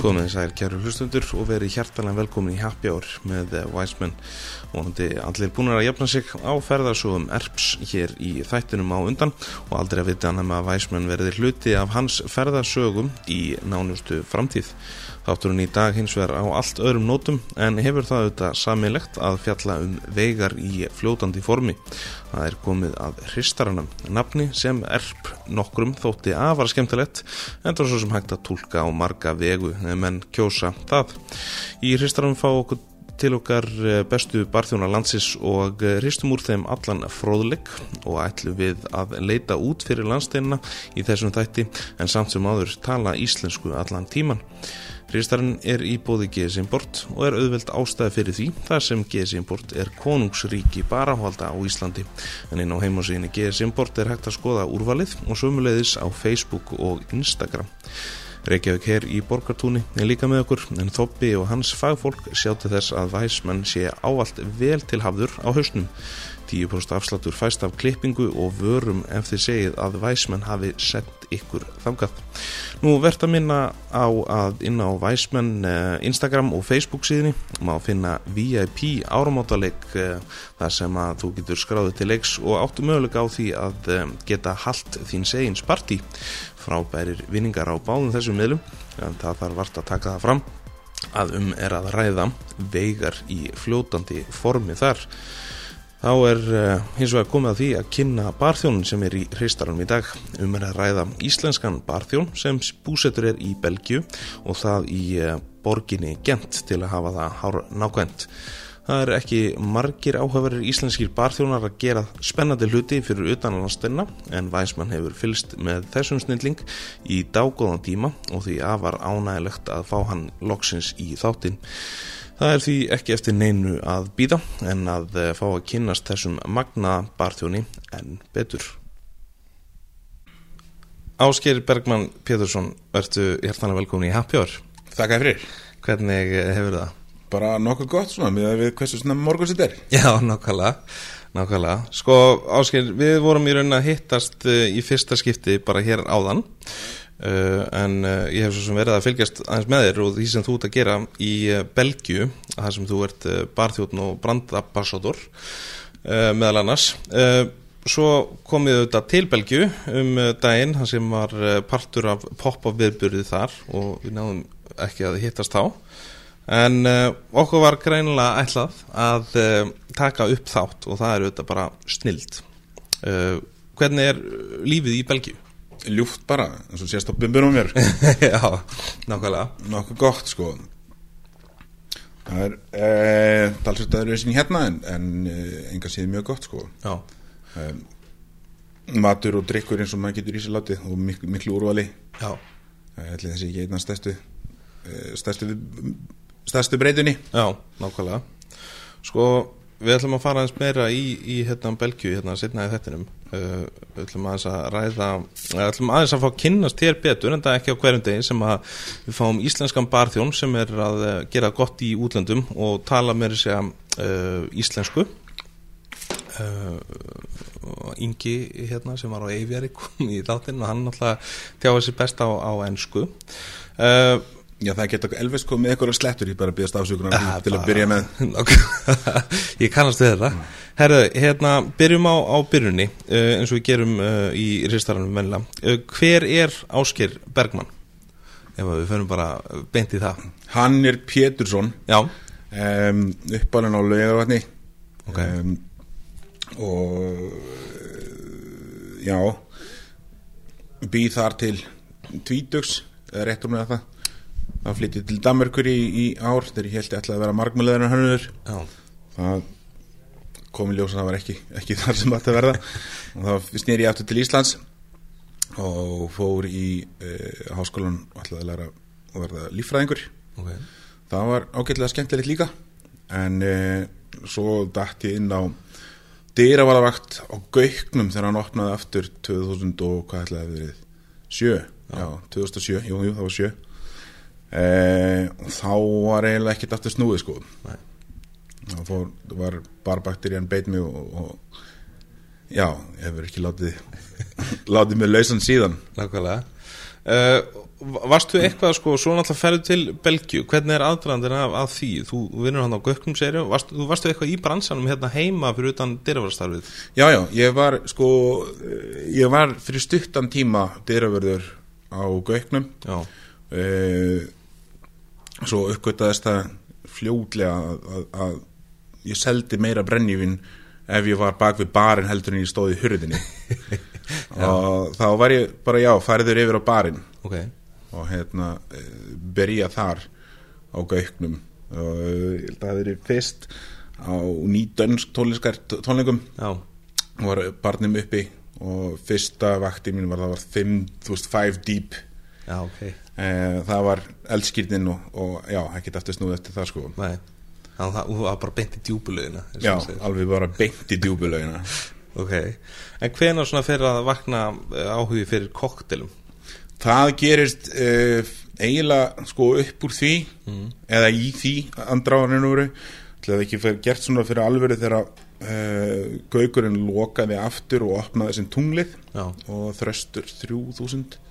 Komið að kæru hlustundur og verið hjartalega velkomin í Happy Hour með Væsmenn vonandi allir búin að jafna sig á ferðarsóðum ERPS hér í þættinum á undan og aldrei að vita hann að Væsmenn verði hluti af hans ferðarsögum í nánustu framtíð. Þátturinn í dag hins vegar á allt öðrum nótum en hefur það auðvitað samilegt að fjalla um vegar í fljótandi formi. Það er komið að hristaranum nafni sem erp nokkrum þótti afar skemmtilegt en það er svo sem hægt að tólka á marga vegu menn kjósa það. Í hristaranum fá okkur til okkar bestu barþjóna landsis og hristum úr þeim allan fróðleik og ætlu við að leita út fyrir landsteinina í þessum þætti en samt sem áður tala íslensku allan tíman. Hristarinn er í bóði GS Import og er auðveld ástæði fyrir því þar sem GS Import er konungsríki barahalda á Íslandi en inn á heimasíðinni GS Import er hægt að skoða úrvalið og sömuleiðis á Facebook og Instagram. Reykjavík hér í Borgartúni er líka með okkur en Þoppi og hans fagfólk sjáttu þess að væsmenn sé ávallt vel til hafður á hausnum. 10% afsláttur fæst af klippingu og vörum ef þið segið að væsmenn hafi sett ykkur þangað. Nú verðt að minna á að inn á væsmenn Instagram og Facebook síðinni má finna VIP áramátaleg þar sem að þú getur skráðið til leiks og áttu mögulega á því að geta haldt þín segins partí frábærir vinningar á báðum þessum miðlum en það þarf vart að taka það fram að um er að ræða veigar í fljótandi formi þar þá er uh, hins vegar komið að því að kynna barþjónun sem er í hreistaranum í dag um að ræða íslenskan barþjón sem búsettur er í Belgiu og það í uh, borginni Gent til að hafa það hár nákvæmt Það er ekki margir áhugaverir íslenskir barþjónar að gera spennandi hluti fyrir utanlandstinna en Væsmann hefur fylst með þessum snilling í dágóðan tíma og því afar ánægilegt að fá hann loksins í þáttinn. Það er því ekki eftir neinu að býða en að fá að kynast þessum magna barþjóni en betur. Ásker Bergmann Pétursson, verðtu hjertanlega velkomin í Happy Hour. Þakka fyrir. Hvernig hefur það? bara nokkuð gott svona með að við hversu svona morguns þetta er Já, nákvæmlega, nákvæmlega Sko, Ásker, við vorum í raunin að hittast uh, í fyrsta skipti bara hér áðan uh, en uh, ég hef svo sem verið að fylgjast aðeins með þér og því sem þú ert að gera í Belgiu, það sem þú ert barþjóðn og brandabassador meðal annars. Svo komið þetta til Belgiu um daginn, það sem var partur af pop-up viðbyrði þar og við náðum ekki að hittast þá. En uh, okkur var greinilega ætlað að uh, taka upp þátt og það er auðvitað bara snild. Uh, hvernig er lífið í Belgíu? Ljúft bara, eins og sést á bumbunum mér. Já, nákvæmlega. Nokkuð gott, sko. Það er eh, talsvægt að það eru hérna en, en enga séð mjög gott, sko. Já. Um, matur og drikkur eins og maður getur í sér látið og miklu, miklu úrvali. Já. Er þessi ekki einna stærstu, stærstu stærstu breytunni Já, nákvæmlega Sko, við ætlum að fara aðeins meira í, í hérna Belgju, hérna setna í þettinum uh, við ætlum aðeins að ræða við ætlum aðeins að fá að kynnast hér betur en það ekki á hverjum degi sem að við fáum íslenskan barþjón sem er að gera gott í útlöndum og tala með þessi uh, íslensku. Uh, Ingi hérna sem var á Eivjari kom í þáttinn og hann alltaf tjáði sér best á, á ennsku uh, Já, það geta Elvis komið eitthvað slettur, ég bara byrjast afsökunar ja, til að byrja með Ég kannast við þetta. Herðu, hérna, byrjum á, á byrjunni uh, eins og við gerum uh, í ristaranum mennilega. Uh, hver er Ásker Bergmann? Ef við förum bara beint í það Hann er Pétursson Já um, uppalinn á laugarvatni okay. um, og já býð þar til tvítugs réttur með það það flytti til Danmarkur í, í ár. Þegar ég held ég ætlaði að vera margmjöleðurinn hannur það kom í ljós að það var ekki, ekki þar sem þetta verða. Og þá snýr ég aftur til Íslands og fór í uh, háskólan og ætlaði að læra að verða líffræðingur. Okay. það var ágætlega skemmtilegt líka. En uh, svo dætt ég inn á dýravalavakt á Gauknum þegar hann opnaði aftur 2000 og hvað ætlaði að verið? 7, já, 2007 jú, jú, það var 7 Eh, þá var eiginlega ekkert aftur snúið sko. Nei. þá fór, var barbakterían beit mig og, og já, ég hefur ekki látið látið mig lausan síðan. Nákvæmlega. Uh, varstu eitthvað sko, svo náttúrulega ferðu til Belgíu, hvernig er aðdraðandinn af, af því, þú vinnur hann á gökkum serju, varstu, þú varstu eitthvað í bransanum hérna heima fyrir utan dyravarastarfið Já, já, ég var sko ég var fyrir stuttan tíma dyravörður á göknum Já, uh, svo uppgötaðist það fljótlega að, að, að ég seldi meira brennjúvin ef ég var bak við barinn heldur en ég stóði í hurðinni. Og þá var ég bara já, færiður yfir á barinn. Ok, og hérna eh, byrja þar á gauknum. Og eh, ég held að það verið fyrst á nýdönsk tónleikum. Já, var barnum uppi og fyrsta vakti mín var það var 5, þú veist, 5 deep. Já, ok. eh, það var eldskýrnin og, og já, ekkert aftur snúð eftir það sko. Nei, það var bara beint í djúbulögina já, alveg bara beint í djúbulögina Ok, en hvenær svona fyrir að vakna eh, áhugi fyrir koktelum? það gerist uh, eiginlega sko upp úr því eða í því andráðaninn voru til að ekki fyrir gert svona fyrir alvöru þegar uh, gaukurinn lokaði aftur og opnaði sem tunglið Já, og þröstur 3000 uh,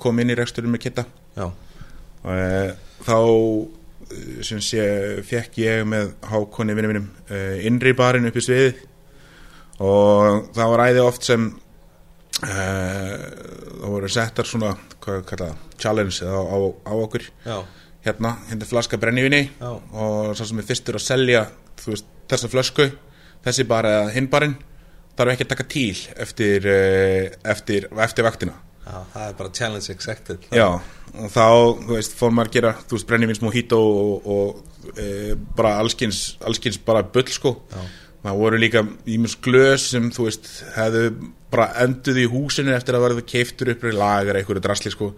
kom inn í reksturinn með kitta uh, þá uh, sem sé fekk ég með hákonni vinni mínum uh, innri barinn upp í sviði og það var æði oft sem það voru settar svona hvað kalla challenge á, á, á okkur. Já, hérna, hérna flaska brennivinni Já. og svo sem er fyrstur að selja veist, þessa flösku þessi bara hinn barinn þarf ekki að taka tíl eftir, eftir, eftir vaktina já, það er bara challenge accepted Já, og þá, þú veist, fór maður að gera, þú veist, brennivins mojito og, og e, bara allskins, allskins bara bull, sko. Já. Það voru líka ímins glös sem, þú veist, hefðu bara enduð í húsinu eftir að verða keiftur upp í lagar einhverju drasli, sko.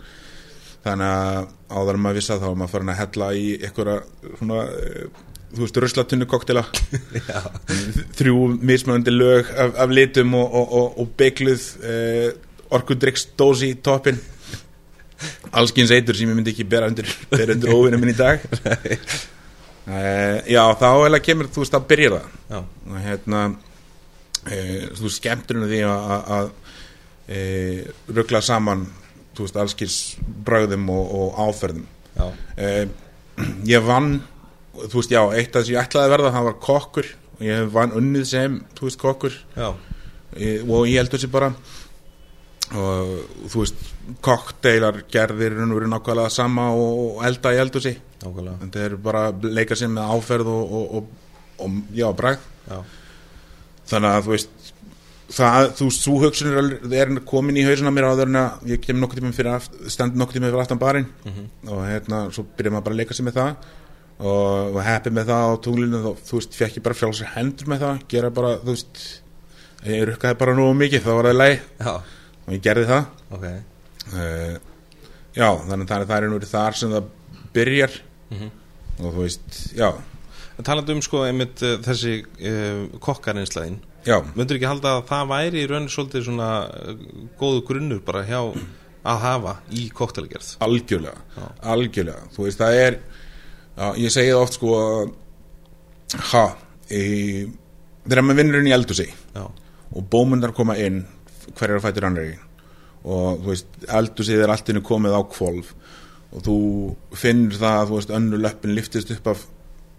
Þannig að áður maður vissi að þá var maður farin að hella í einhverja, svona, e, þú veist, ruslatunnu koktela. Já, Þrjú mismöndi lög af, af litum og, og, og, og beigluð orkudrykksdósi í toppin allskins eitur sem ég myndi ekki bera undir, undir óvinum minn í dag. Uh, já þá eða kemur þú veist að byrja það. Og hérna uh, þú veist skemmturinn því að- uh, ruggla saman þú veist allskins bröðum og, og áferðum. Ég vann þú veist já, eitt af þess að ég ætlaði að verða það var kokkur. Og ég vann unnið sem þú veist kokkur. Já, og ég heldur sér bara og þú veist kokteilar gerðir og verið nákvæmlega sama og, og elda í sér nákvæmlega. Þetta er bara leika sér með áferð og, og, og, og já, Já, þannig að þú veist það, þú veist, svo hugsun er, komin í hausuna mér áður en að ég kem nokkuð tíma fyrir aft, stend nokkuð tíma fyrir aftan barinn. Og hérna, svo byrja maður bara að leika sér með það. Og, og heppi með það á tunglinu þá, þú veist, fekk ég bara frjálsar hendur með það. Gera bara, þú veist ég rukkaði bara nú mikið, þá var það leið og ég gerði það. Ok. Uh, já, þannig að það er- það er nú þar sem það byrjar. Og þú veist, já. En talandi um sko einmitt uh, þessi uh, kokkarinslaðin já, Möndur ekki halda að það væri í raun svolítið svona góðu grunnur bara hjá að hafa í koktelagerð algjörlega. Já. algjörlega, þú veist, það er já, ég segi það oft sko ha, í, þegar maður vinnur inn í eldu sig Já, og bómundar koma inn hverjar fættur annari og þú veist, eldusið er allt innu komið á kvolf og þú finnur það að þú veist, önnu löppin liftist upp af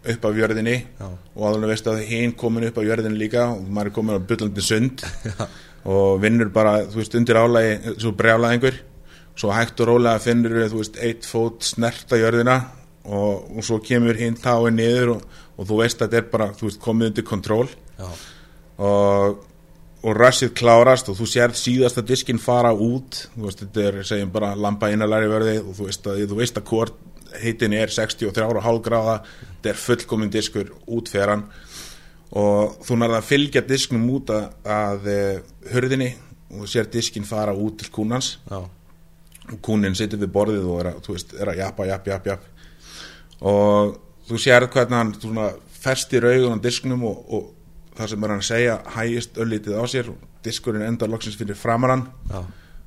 upp af jörðinni Já. og aðalveg veist að hinn komin upp af jörðinni líka og maður er komin á byllandi sund og vinnur bara, þú veist, undir álægi svo brjálæðingur svo hægt og rólega finnur þú veist, eitt fót snerta jörðina og, og svo kemur hinn táið niður og, og þú veist að þetta er bara, þú veist, komið undir kontról. Og, og rushið klárast og þú sérð síðasta diskin fara út þú veist, þetta er, segjum bara lampa innalari verði og þú veist að, þú veist að hvort heitin er 63,5 gráða þetta er fullkomin diskur út fyrir hann. Og þú nærða að fylgja disknum út að, að eh, hurðinni og þú sér diskin fara út til kúnans. Já, og kúnin situr við borðið og er að, þú veist, er að jappa, japp, japp, japp og þú sérð hvernig hann festir augun á disknum og, og það sem er hann að segja hægist öllítið á sér diskurinn endar loksins fyrir framarann já,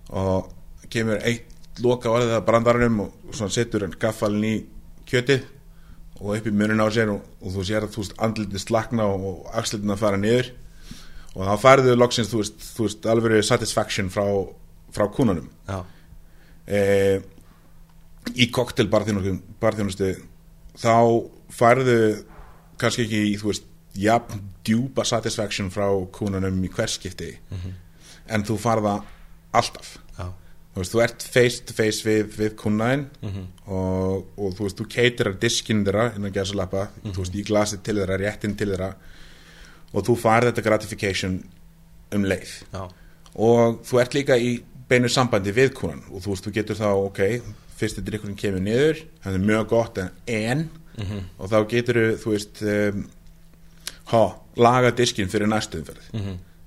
og kemur eitt loka orðið að brandaranum og svona setur hann gaffalinn í kjötið og upp í munin á sér og, og þú sér að þú veist andlitið slakna og, og axlitin að fara niður. Og þá færðu loksins þú veist, þú veist alveg satisfaction frá, frá kúnunum. Eh, í koktelbarþjónustu þá færðu kannski ekki í, þú veist, jafn djúpa satisfaction frá kúnunum í hverskipti en þú farða alltaf. Já, þú veist, þú ert face to face við, við kunnaðin og, og þú veist, þú keitir að diskinn þeirra innan gæsalappa, þú veist, í glasið til þeirra réttin til þeirra og þú farð þetta gratification um leið. Já, og þú ert líka í beinu sambandi við kunnan og þú veist, þú getur þá, ok fyrsti drikkurinn kemur niður, það er mjög gott en, en og þá getur þú veist um, ha, laga diskinn fyrir næstu umferð.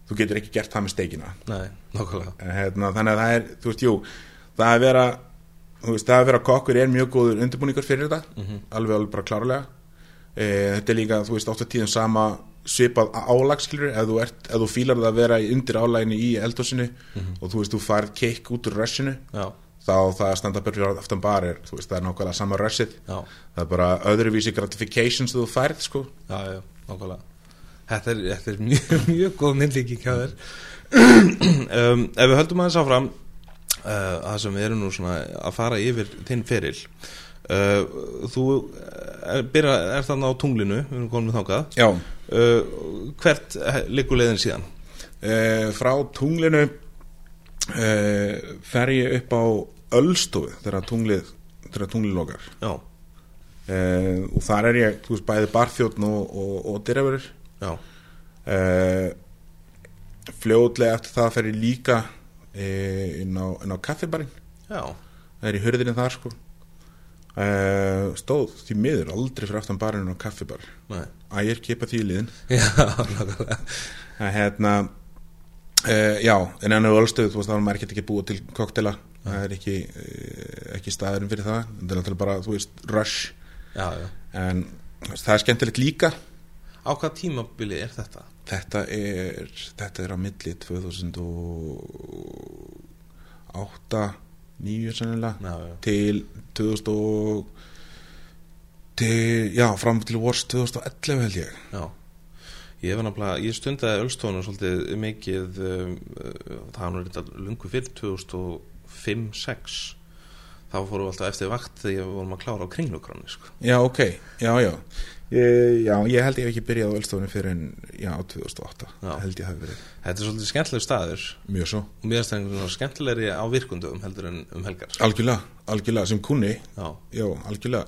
Þú getur ekki gert það með steikina. Nei, hérna, þannig að það er, þú veist, jú það að vera, veist, það að vera kokkur er mjög góður undirbúningur fyrir þetta. Alveg alveg bara klárlega. E, þetta er líka, þú veist, oft að tíðum sama svipað álagskilur ef þú, ert, ef þú fílar það að vera undir álæginu í eldhúsinu og þú veist, þú færð keik út úr rössinu Já, þá það að standa bara fyrir aftan bar er, veist, það er nákvæmlega sama rössið það er bara öðruvísi gratifications þú færð, sko. Já, já, nokkulega Þetta er, þetta er mjög, mjög góð myndlíking um, Ef við höldum aðeins áfram uh, það sem við erum nú svona að fara yfir þinn feril. Uh, Þú er, byrja, er þarna á tunglinu við erum komin Já, uh, Hvert liggur leiðin síðan? Uh, frá tunglinu uh, fer ég upp á Ölstofu þegar tunglið þegar tunglið lokar. Já, uh, og þar er ég, þú veist, bæði barþjóðn og, og, og dyrraverur já, uh, fljótlega eftir það fer ég líka uh, inn á, á kaffibarinn. Já. Það er í hurðinni þar sko. Uh, stóð því miður aldrei fyrir aftan barinn á kaffibar. Nei. ægir kipa því í liðin. Að hérna já, en enn á Ölstöð þú veist þá er maður ekki ekki búið til koktela. Það er ekki, ekki staðurinn fyrir það. Það er náttúrulega bara, þú veist, rush. Já, já. En það er skemmtilegt líka Á hvað tímabili er þetta? þetta er þetta er á milli 2008 9 sennilega Já, já, til 2000 og til, já, fram til vors 2011 held ég. Já. Ég ég stundaði Ölstónu svolítið mikið um, uh, það var nú reynda lungu fyrir 2005-06 þá fórum við alltaf eftir vakt þegar við vorum að klára á kringlugráni sko. Já, ok, já, já Já, ég held ég ekki byrjað á Ölstofunni fyrir en, já, 2008 Já. held ég hafi verið. Þetta er svolítið skemmtileg staður. Mjög svo. Og einhvern veginn skemmtilegri á virkundum heldur en um helgar. Algjörlega, algjörlega, sem kunni Já, Já, algjörlega.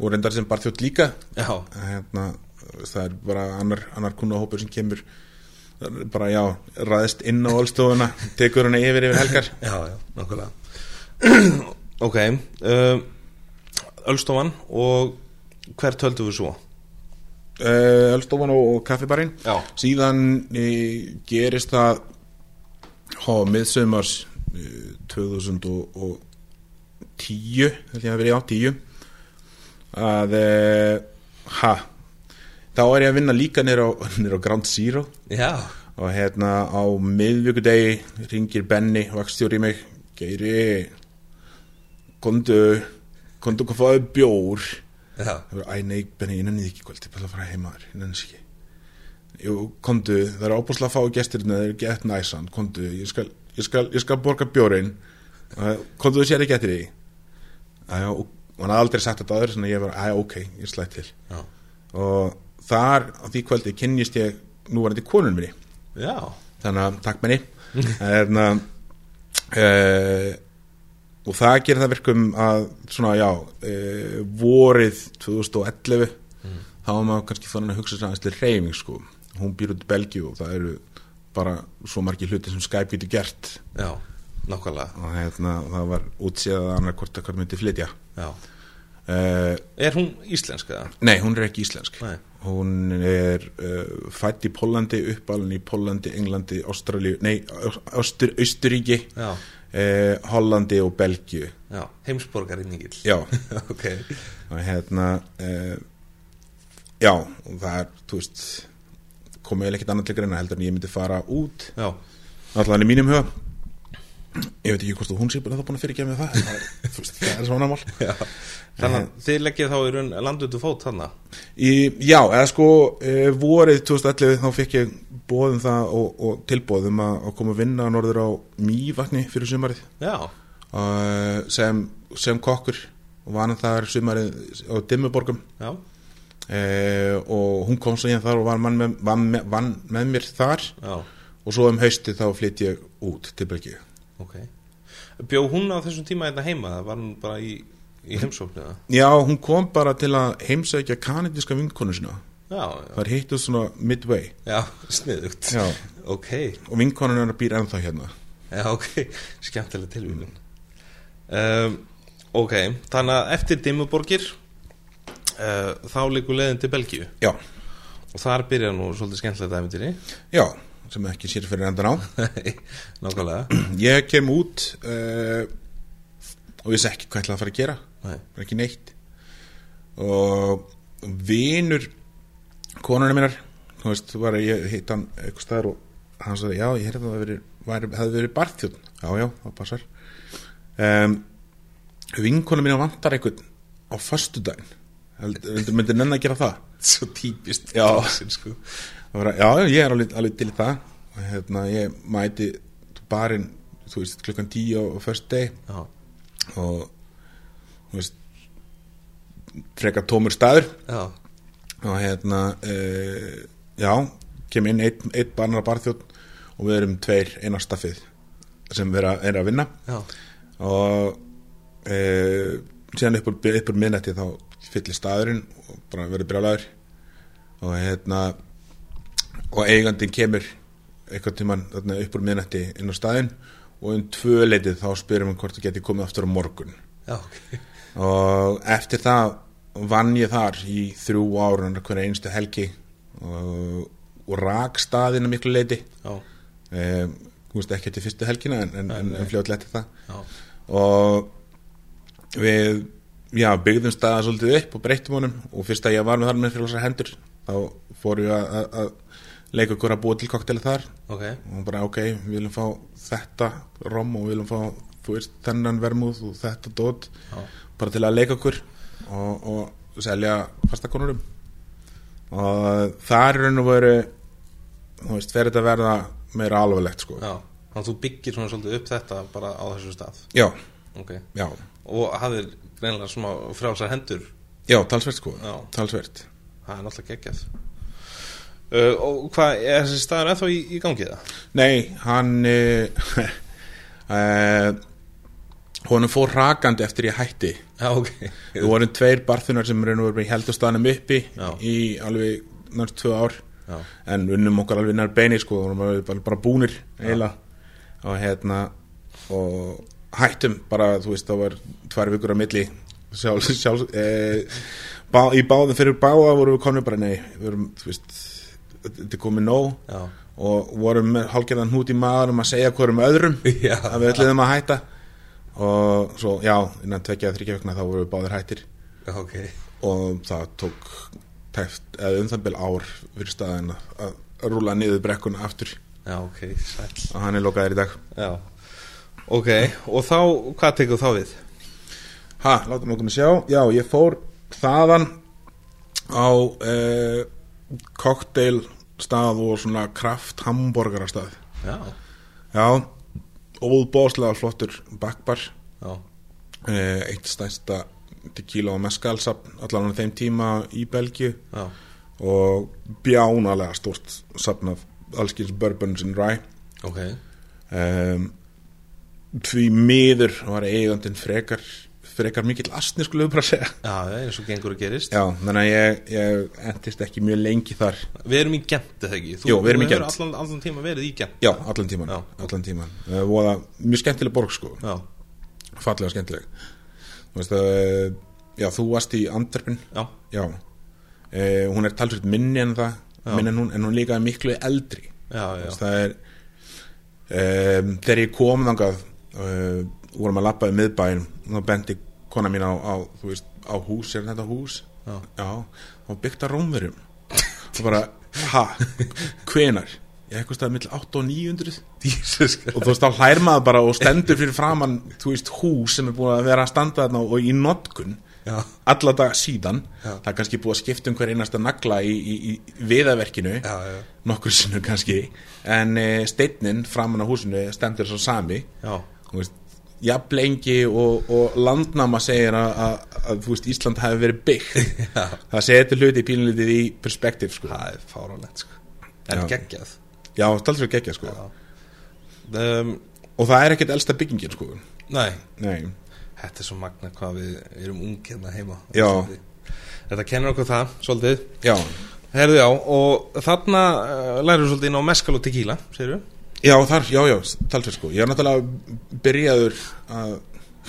Og reyndar sem bara þjótt líka. Já, hérna, Það er bara annar, annar kunnahópur sem kemur bara, já, ræðist inn á Ölstofuna tekur hana yfir yfir helgar. Já, já, nákvæmlega. Ok Ölstofan og hvert höldum við svo? Uh, Ölstofan og, kaffibarinn. Já, síðan e, gerist það há, miðsumars e, 2010 held ég að verið á 10 að e, ha þá er ég að vinna líka nýr á, á Ground Zero. Já, og hérna á miðvíkudegi ringir Benny vakstjóri mig Geiri kondu kondu hvað fáið bjór Það var, æ nei, Benni, ég nenni því ekki kvöld, ég bara að fara heimaður, nenni þess ekki. Jú, kondu, það er ábúslega að fá gestirinn, það er gett næsan, kondu, ég skal, ég skal, ég skal borga bjórin, kondu þú sér ekki eftir því. Æja, og hann hafði aldrei sagt þetta aður, svona ég var, æja, ok, ég slætt til. já, Og þar, á því kvöldi, kynnist ég núvarandi konun minni, já, þannig að, takk Benni, hérna, uh, og það gerir það verkum að svona já e, vorið 2011 þá var maður kannski þannig að hugsa sér aðeins til reyfing sko. Hún býr út í Belgíu og það eru bara svo margir hluti sem Skype getur gert. Já, nákvæmlega. Og hérna það var útséð að annar hvort að hvað myndi flytja. Já, e, er hún íslenska? nei, hún er ekki íslensk. Nei, hún er uh, fætt í Pólandi uppalinn í Pólandi, Englandi, Ástralíu nei, Austur, Uh, Hollandi og Belgíu. Já, heimsborgari mikill já. Ok, og hérna uh, já, og það er þú veist, komið vel ekkert annað til greina heldur en ég myndi fara út. Já, allan í mínum huga. Ég veit ekki hvort þú hún sé bara það búin að fyrirgefa með það. En það er, þú veist, það er svona mál. Já. Þannig að þið leggið þá í raun landutu fót þannig í, já, eða sko uh, vorið 2011 þá fekk ég bóðum það og, og tilbóðum að, að koma að vinna norður á Mývatni fyrir sumarið. Uh, sem, sem kokkur og var hann þar sumarið á Dimmuborgum. Eh, og hún kom svo hérna þar og var mann með, vann, með, vann með mér þar. Já, og svo um hausti þá flytt ég út til Belgíu. Ok. Bjó hún á þessum tíma hérna heima, var hún bara í, í heimsóknu? Já, hún kom bara til að heimsækja kanadíska vinkonu sína Það hittu svona midway. Já, sniðugt. Já. Ok, og vinkonun hennar býr ennþá hérna. Já, ok, skemmtileg tilvíðun um, Ok, þannig að eftir Dimmuborgir uh, þá líkur leiðin til Belgíu. Já, og þar byrja nú svolítið skemmtilegt æfintýri já, sem ekki sér fyrir endan á. Nákvæmlega. Ég kem út uh, og vissi ekki hvað ég ætlaði að fara að gera. Nei. ekki neitt. Og vinur konunum minnar þú veist, var að ég hitt hann eitthvað staðar og hann sagði, já, ég heyrði að það veri, var, hefði verið barþjóðn já, já, það passar. Um, vinkonum minnar vantar einhvern á föstudaginn. Heldur myndir nenn að gera það? Svo típist Já. Sko. Var já, ég er alveg, alveg til það. Og hérna, ég mæti barinn, þú veist, klukkan tíu á first day Já, og þú veist frekar tómur staður. Já, og hérna uh, já, kem inn einn ein barnar barþjótt og við erum tveir einarstaffið sem við erum að, er að vinna. Já, og uh, síðan upp úr, upp úr minnætti þá fyllir staðurinn og bara verður brjálæður og hérna og eigandinn kemur eitthvað tíman þarna, upp úr minnætti inn á staðinn og um tvö leitið þá spyrum við hvort það geti komið aftur á morgun. Já, ok. Og eftir það vann ég þar í þrjú árun hverja einstu helgi og, og rak staðina miklu leiti þú veist ekki til fyrstu helgina en, en, en, en fljóðlega eftir það. Já, og við já, byggðum staða svolítið upp og breyttum honum. Og fyrst að ég var með þar með fyrir hendur þá fór ég að, leika okkur að búa til kokteli þar. Ok. Og bara ok, við viljum fá þetta rom og við viljum fá þú veist, þennan vermúð og þetta dót. Já, bara til að leika okkur og, og selja fastakonurum og það er raun og veru þú veist, fer þetta að verða meira alvarlegt sko. Já Þannig að þú byggir svona svolítið upp þetta bara á þessu stað. Já, Ok. Já, Og hafðir greinilega smá frjálsar hendur. Já, talsvert sko. Já. talsvert. Það er náttúrulega geggjað. Uh, Og hvað, er þessi staður ennþá í, í gangi það? nei, hann uh, uh, honum fór rakandi eftir ég hætti Já, ok. Við vorum tveir barþunar sem og heldur staðnum uppi Já. í alveg næst tvö ár. Já, en unnum okkar alveg nær beini sko, vorum alveg bara, bara búnir og hérna og hættum bara, þú veist, það var tvær vikur á milli. Sjálf, sjálf e, bá, í báðum fyrir báða vorum við konum bara, nei, við vorum, þú veist þetta er komið nóg. Og vorum með hálfgerðan hnút í maður um að segja hverjum öðrum Já. að við ætliðum að hætta og svo, já, innan tvekja eða þryggja vikna þá vorum við báðir hættir. Já, ok. Og það tók tæft, eða um það bil ár fyrir staðin að, að rúla niður brekkuna aftur. Já, ok, sæll. Og hann er lokaður í dag. Já, ok, og þá, hvað tekur þá við? ha, látum okkur með sjá, já, ég fór þaðan á uh, cocktail stað og svona kraft hamburgara stað Já, já, óbóðslega flottur bakbar uh, eitt stærsta tequila og meskalsapn allan á þeim tíma í Belgíu. Já, og bjánalega stórt sapn af allskins bourbons and rye. Ok. Um, því miður var eigandinn frekar frekar mikill astni skulle við bara segja. Já, eins og gengur að gerist. Já, þannig að ég, ég endist ekki mjög lengi þar. Við erum í Gent, eða ekki? Þú, Jú, við erum í þú hefur Gent. Allan, allan tíma verið í Gent. Já, allan tíman, Já. allan tíman. Uh, voða, mjög skemmtileg borg sko. Já, fallega skemmtileg. Þú veist að uh, já, þú varst í Antwerpen. Já, já. Uh, hún er talsveit minni en það minni en hún, en hún líka er miklu eldri. Já, já, veist, það er um, þegar ég kom þangað uh, vorum að lappa í miðbæin og þá bendi kona mín á, á veist, á hús, er þetta hús? Já. og byggt að rómverjum. Og bara, ha, hvenar ég eitthvað staðið mill 8 og 900 Jesus og þú veist, þá hlær maður bara og stendur fyrir framann, þú veist, hús sem er búin að vera að standa þarna og í notkun Já, alla dag síðan. Já. það er kannski búið að skipta um hver einasta nagla í, í, í viðaverkinu já, já, nokkur sinnum kannski. En e, steinnin framan á húsinu stendur svo sami. Já, þú veist, jafn lengi og, og landnáma segir að, að, að þú veist, Ísland hafi verið byggt. Það setur hluti pínlítið í perspektíf sko. það er fáránlegt sko. en geggjað. Já, staldur geggja sko. um, og það er ekkert elsta byggingin sko. nei, nei, þetta er svo magna hvað við erum ung hérna heima. Já. Þetta kennur okkur það, svolítið. Já. Herðu já, og þarna uh, lærum við svolítið inn á meskal og tequila, segir Já, þar, já, já, talsveit sko. Ég er náttúrulega byrjaður að,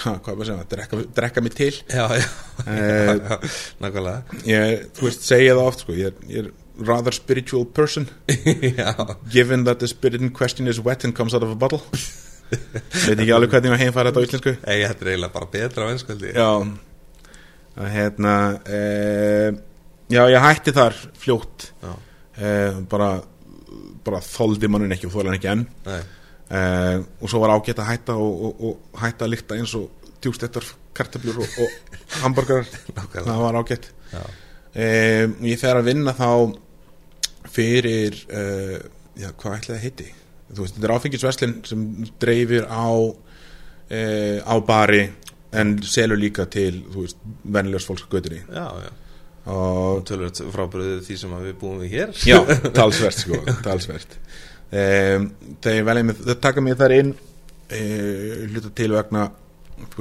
ha, hvað maður segja, drekka, drekka mig til. Já, já, Eh, já, nákvæmlega. Ég, þú veist, segja það oft sko. Ég ég er rather spiritual person. Given that the spirit in question is wet and comes out of a bottle. Veit ekki alveg hvernig ég heimfæra þetta á íslensku. Þetta er eiginlega bara betra á ennskvöldi Já. Hérna e, Já, ég hætti þar fljótt. Já, e, bara, bara þoldi mannin ekki og þólan ekki enn. Uh, og svo var ágætt að hætta og, og, og hætta að lykta eins og djústettar kartöflur og, og Nákvæmlega. það var ágætt. Um, ég fer að vinna þá fyrir uh, já, hvað ætlaði að heiti? Þú veist, þetta er áfengisveslin sem dreifir á uh, á bari en selur líka til, þú veist, vennilegs fólks á götunni. Já, já og Tölvöld frábyrðið því sem við búum við hér. Já, talsvert sko, talsvert. Um, það taka mig þar inn e, hluta til vegna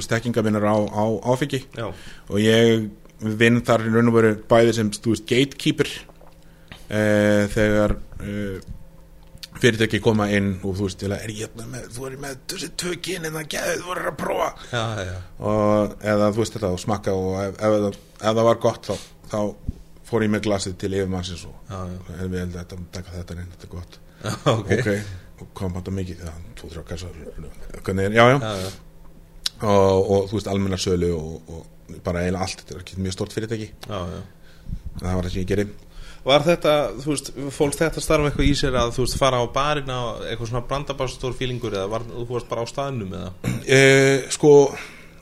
stekkingavinnar á, á áfengi. Já, og ég vinn þar í raun og veru bæði sem veist gatekeeper e, þegar e, fyrirtæki koma inn og þú veist til að er ég hérna með, þú er með þessi tökin en það geði þú voru að prófa. Já, já, og eða þú veist þetta og smakka og ef, ef, ef, ef það var gott þá, þá fór ég með glasið til yfirmannsins og já, en við heldum að taka þetta inn, þetta er gott. Já, ok, ok, og kom þetta mikið hvernig er, já, já, já, já, Og, og þú veist, almenna sölu og, og bara eiginlega allt, þetta er ekki mjög stort fyrirtæki. Já. það var það sem ég gerði. Var þetta, þú veist, fólk þetta starfa eitthvað í sér að þú veist fara á barina eitthvað svona brandabástór fílingur eða var, þú varst bara á staðnum eða? E, sko,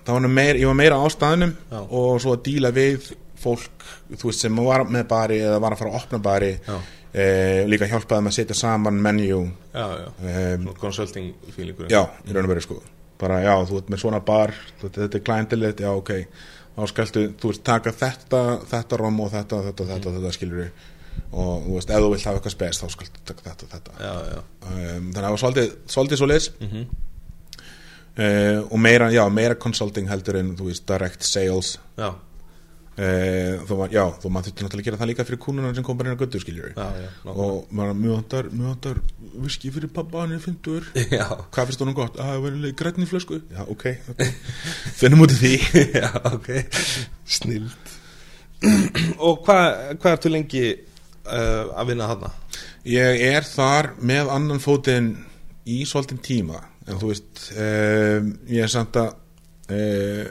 það var meir, ég var meira á staðnum Já. og svo að díla við fólk, þú veist, sem var með bari eða var að fara að opna bari e, líka hjálpaði með að setja saman um, Svona consulting fílingur Já, í raun og veru sko. Bara já, þú ert með svona bar þetta, er klæntilegt, já ok. Þá skaltu, þú veist, taka þetta þetta rom og þetta, þetta, þetta, þetta skilur og þú veist, ef þú vilt hafa eitthvað spes þá skaltu taka þetta, þetta. Já, já, um, þannig að það var svolítið, svolítið svo leis mhm, uh, og meira, já, meira consulting heldur en þú veist, direct sales. Já, uh, þú var, já, þú maður þurfti náttúrulega að gera það líka fyrir kúnuna sem kom bara inn á göttu, skiljur og maður, mjög vantar, mjög vantar viski fyrir pappa, hann er 50 já, hvað finnst honum gott? að það verður grætni flösku. Já, ok, finnum út í því. Já, ok, snild Og hvað hva ertu lengi uh, að vinna þarna? ég er þar með annan fótinn í svolítinn tíma. En þú veist um, ég er samt að uh,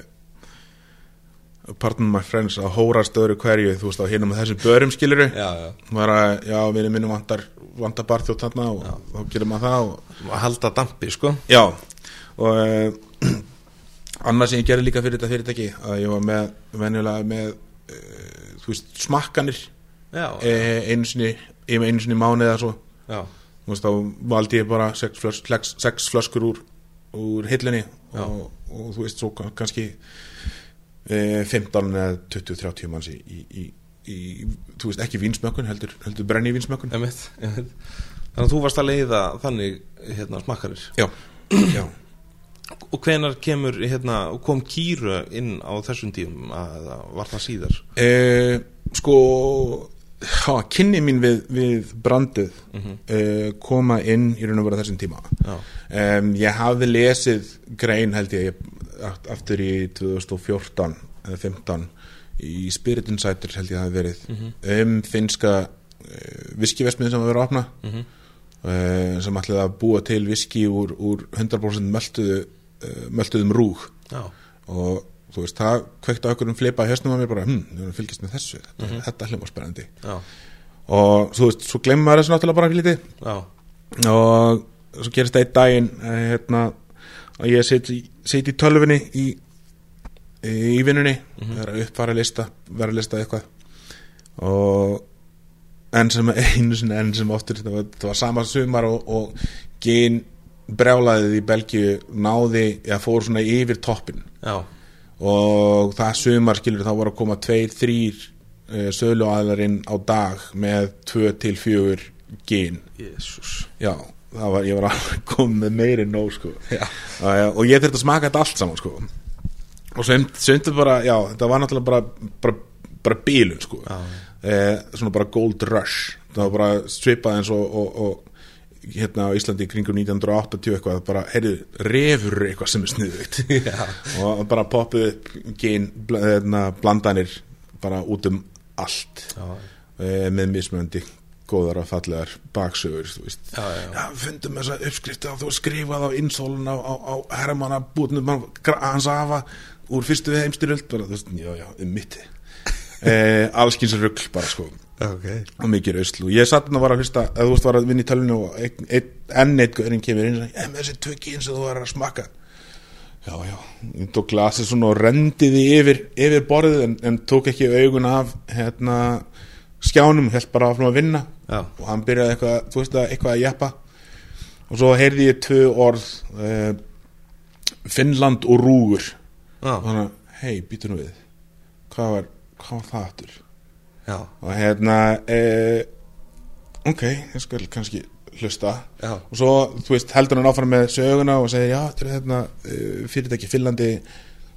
pardon my friends að hórast öðru hverju þú veist á hinum með þessu börum skiluru Já, já, var að, já, erum minnum vantar vantar barþjótt þarna og þá gerum maður það og að halda dampi, sko. Já. Og uh, annað sem ég gerði líka fyrir þetta fyrirtæki að ég var með venjulega með uh, þú veist smakkanir. Já, uh, einu sinni yfir einu sinni í mánuði eða svo. Já, þú veist þá valdi ég bara sex, flös, sex, flöskur úr, úr hillinni Já. og, og þú veist svo kann- kannski 15 eða 20-30 manns í, í, í, þú veist ekki vínsmökkun heldur, heldur brenni emitt Þannig að þú varst að leiða þannig hérna smakkarir. Já, já. Og hvenar kemur, hérna, kom kýru inn á þessum tíum að var það síðar? Eh, sko ha, kynni mín við, við brandið Mhm. eh, koma inn í raun og vera þessum tíma. Um, ég hafði lesið grein held ég aftur í 2014 eða 15 í Spirit Insider held ég hafi verið. Um finska uh, viskivesmið sem var verið að opna. Mhm, uh, sem ætlaði að búa til viski úr, úr 100% möltuðu uh, möltuðum rúg. Já, og þú veist, það kveikt á okkur um flipa í höstnum að mér bara, hm, við erum að fylgjast með þessu. Þetta, Mhm. þetta hljóma spennandi. Já, og þú veist, svo glemur maður þessu náttúrulega bara fyrir lítið. Já, og svo gerist það einn daginn eh, hérna, að ég sit, í- sit í í, vinnunni. Mhm. vera upp, fara að lista vera lista eitthvað. Og enn sem einu sinni enn sem oftur það var, það var sama sumar og, og gin brjálaðið í Belgíu náði, eða fór svona yfir toppin Já, og það sumar skilur þá voru að koma tveir, þrýr uh, söluaðlarinn á dag með tvö til fjögur gin. Jésús já, var, ég var að koma með meiri nóg sko. Uh, og ég þurfti að smaka þetta allt saman sko. Og er bara, já, þetta var náttúrulega bara, bara, bara bílun sko. Uh, svona bara gold rush. Það var bara svipað eins og, og, og hérna á Íslandi kringum 1980 eitthvað, bara, heyrðu, refur eitthvað sem er sniðugt. Og bara poppuð gen bl hérna, blandanir bara út um allt. E, með mismöndi góðar og fallegar baksögur fundum þessa uppskrifti að þú skrifað á insólun á, á, á herramanna bútnum hans afa úr fyrstu heimstyröld bara, þú veist, já, já, um mitti e, allskins rugl bara sko. Ok. Og mikið rauslu og ég satt hann að var að hlusta að þú veist var að vinna í tölvinu og ein, ein, enn eitt gaurinn kemur inn og sagði, með þessi tvö gín sem þú var að smakka. Já, já, ég tók glasið svona og rendiði yfir, yfir borðið en, en tók ekki augun af hérna skjánum, held bara áfram að vinna. Já. og hann byrjaði eitthvað, þú veist að eitthvað að jeppa. Og svo heyrði ég tvö orð uh, Finnland og Rúgur. Já, og þannig, hei, býtu nú við. Hvað var, hvað var það aftur? Já, og hérna e, ok, ég skal kannski hlusta. Já. og svo, þú veist, heldur hann áfram með söguna og segir, já, þetta er hérna uh, fyrirtæki Finnlandi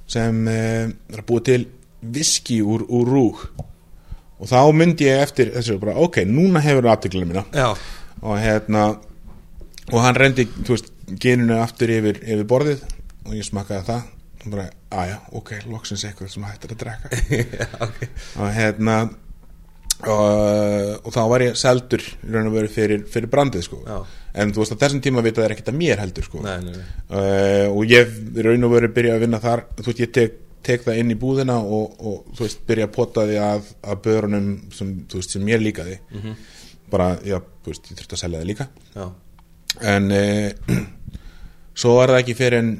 sem uh, er að búa til viski úr, úr rúg og þá myndi ég eftir þessu bara, ok, núna hefur það aftöklunum mína. Já, og hérna og hann rendi, þú veist, geninu aftur yfir, yfir borðið og ég smakkaði það. Og bara, aðja, ok, loksins eitthvað sem hættir að drekka. Já, ok. Og hérna og, og þá var ég seldur í raun og veru fyrir, fyrir brandið sko. Já. en þú veist að þessum tíma vita það er ekkert að mér heldur sko. Nei, nei, nei. Uh, og ég í raun og veru byrja að vinna þar. Þú veist ég tek, tek það inn í búðina og, og þú veist byrja að pota því að, að börunum sem, þú veist, sem mér líkaði -hmm. bara, já, þú veist, ég þurfti að selja það líka. Já, en uh, svo er það ekki fyrir en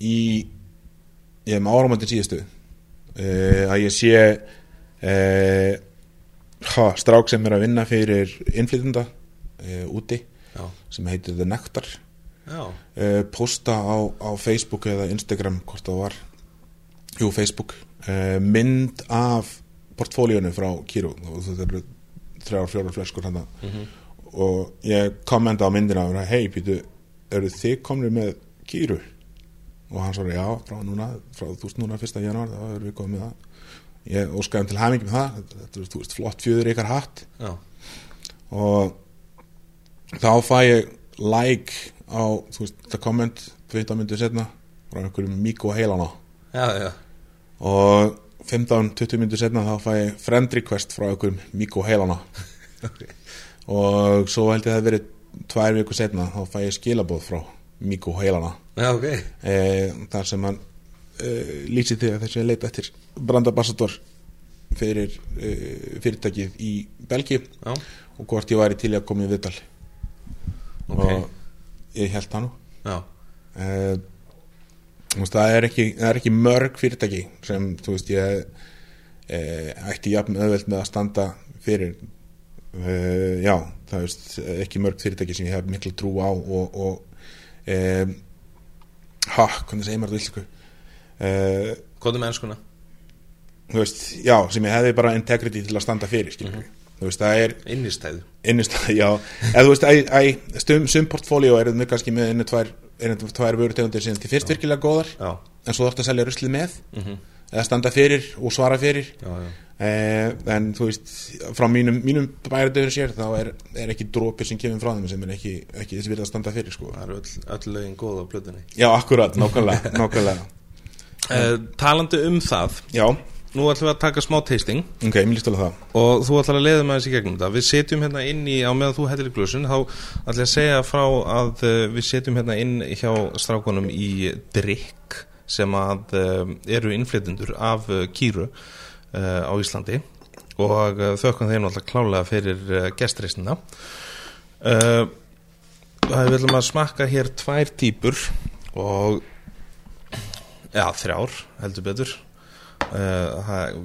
í ég hef með áramöndin síðustu uh, að ég sé uh, ha, strák sem er að vinna fyrir innflytunda úti já, sem heitir The Nectar. Posta á, á Facebook eða Instagram hvort það var jú Facebook. Uh, mynd af portfólíunum frá og þetta eru þrjár, fjórar flöskur hann og ég kommenta á myndina hei Pítu, eru þið komnir með Kiro? Og hann svarði já, frá núna frá þú veist núna fyrsta janúar, þá erum við komið með það. Ég óskaði um til hamingi með það. Þetta er þú veist flott fjöður ykkar hatt. Já, og þá fæ ég like á, þú veist, það komment 15 myndir setna frá einhverjum Miko Heilana. Já, já, og 15-20 myndir setna þá fæ ég friend request frá einhverjum Miko Heilana og svo held ég að það verið tvær viku setna þá fæ ég skilabóð frá Miko Heilana já, ok. E, þar sem hann e, lýsir því að þessi leita eftir brandabassador fyrir e, fyrirtækið í Belgíu Já, og hvort ég væri til að koma í viðtal. Ok. Og ég held það nú. Já, uh, veist, það, er ekki, það er ekki mörg fyrirtæki sem þú veist ég uh, ætti jafn öðveld með að standa fyrir. Uh, já, það veist ekki mörg fyrirtæki sem ég hef miklu trú á og, og um, ha, hvernig segir maður það er með ennskuna? veist, já, sem ég hefði bara integrity til að standa fyrir, skilur þú veist, það er Innistæðu. Innistæð, já, þú veist æ, æ, stum, portfóljó er með kannski með einu tvær, einu tvær vörutegundir sem til fyrst virkilega góðar Já, en svo þarfst að selja ruslið með mhm, eða standa fyrir og svara fyrir. Já, já. Eh, en þú veist frá mínum, mínum bæradöður sér þá er, er ekki drópir sem kemur frá þeim sem er ekki, ekki þess virða að standa fyrir sko. Það eru öll, öll lögin góð á plötunni. Já, akkurat, nákvæmlega, nákvæmlega. uh, Talandi um það. Já, Nú ætlum við að taka smá tasting. Ok, mér líst alveg það. Og þú ætlar að leiða með þessi gegnum þetta. Við setjum hérna inn í, á meðan þú hættir í glösun þá ætla ég að segja frá að uh, við setjum hérna inn hjá strákunum í drikk sem að uh, eru innflytundur af uh, kýru á Íslandi. Og þökkum þeim alltaf klálega fyrir gestreysnina Við ætlum að smakka hér tvær típur og já, þrjár heldur betur uh, það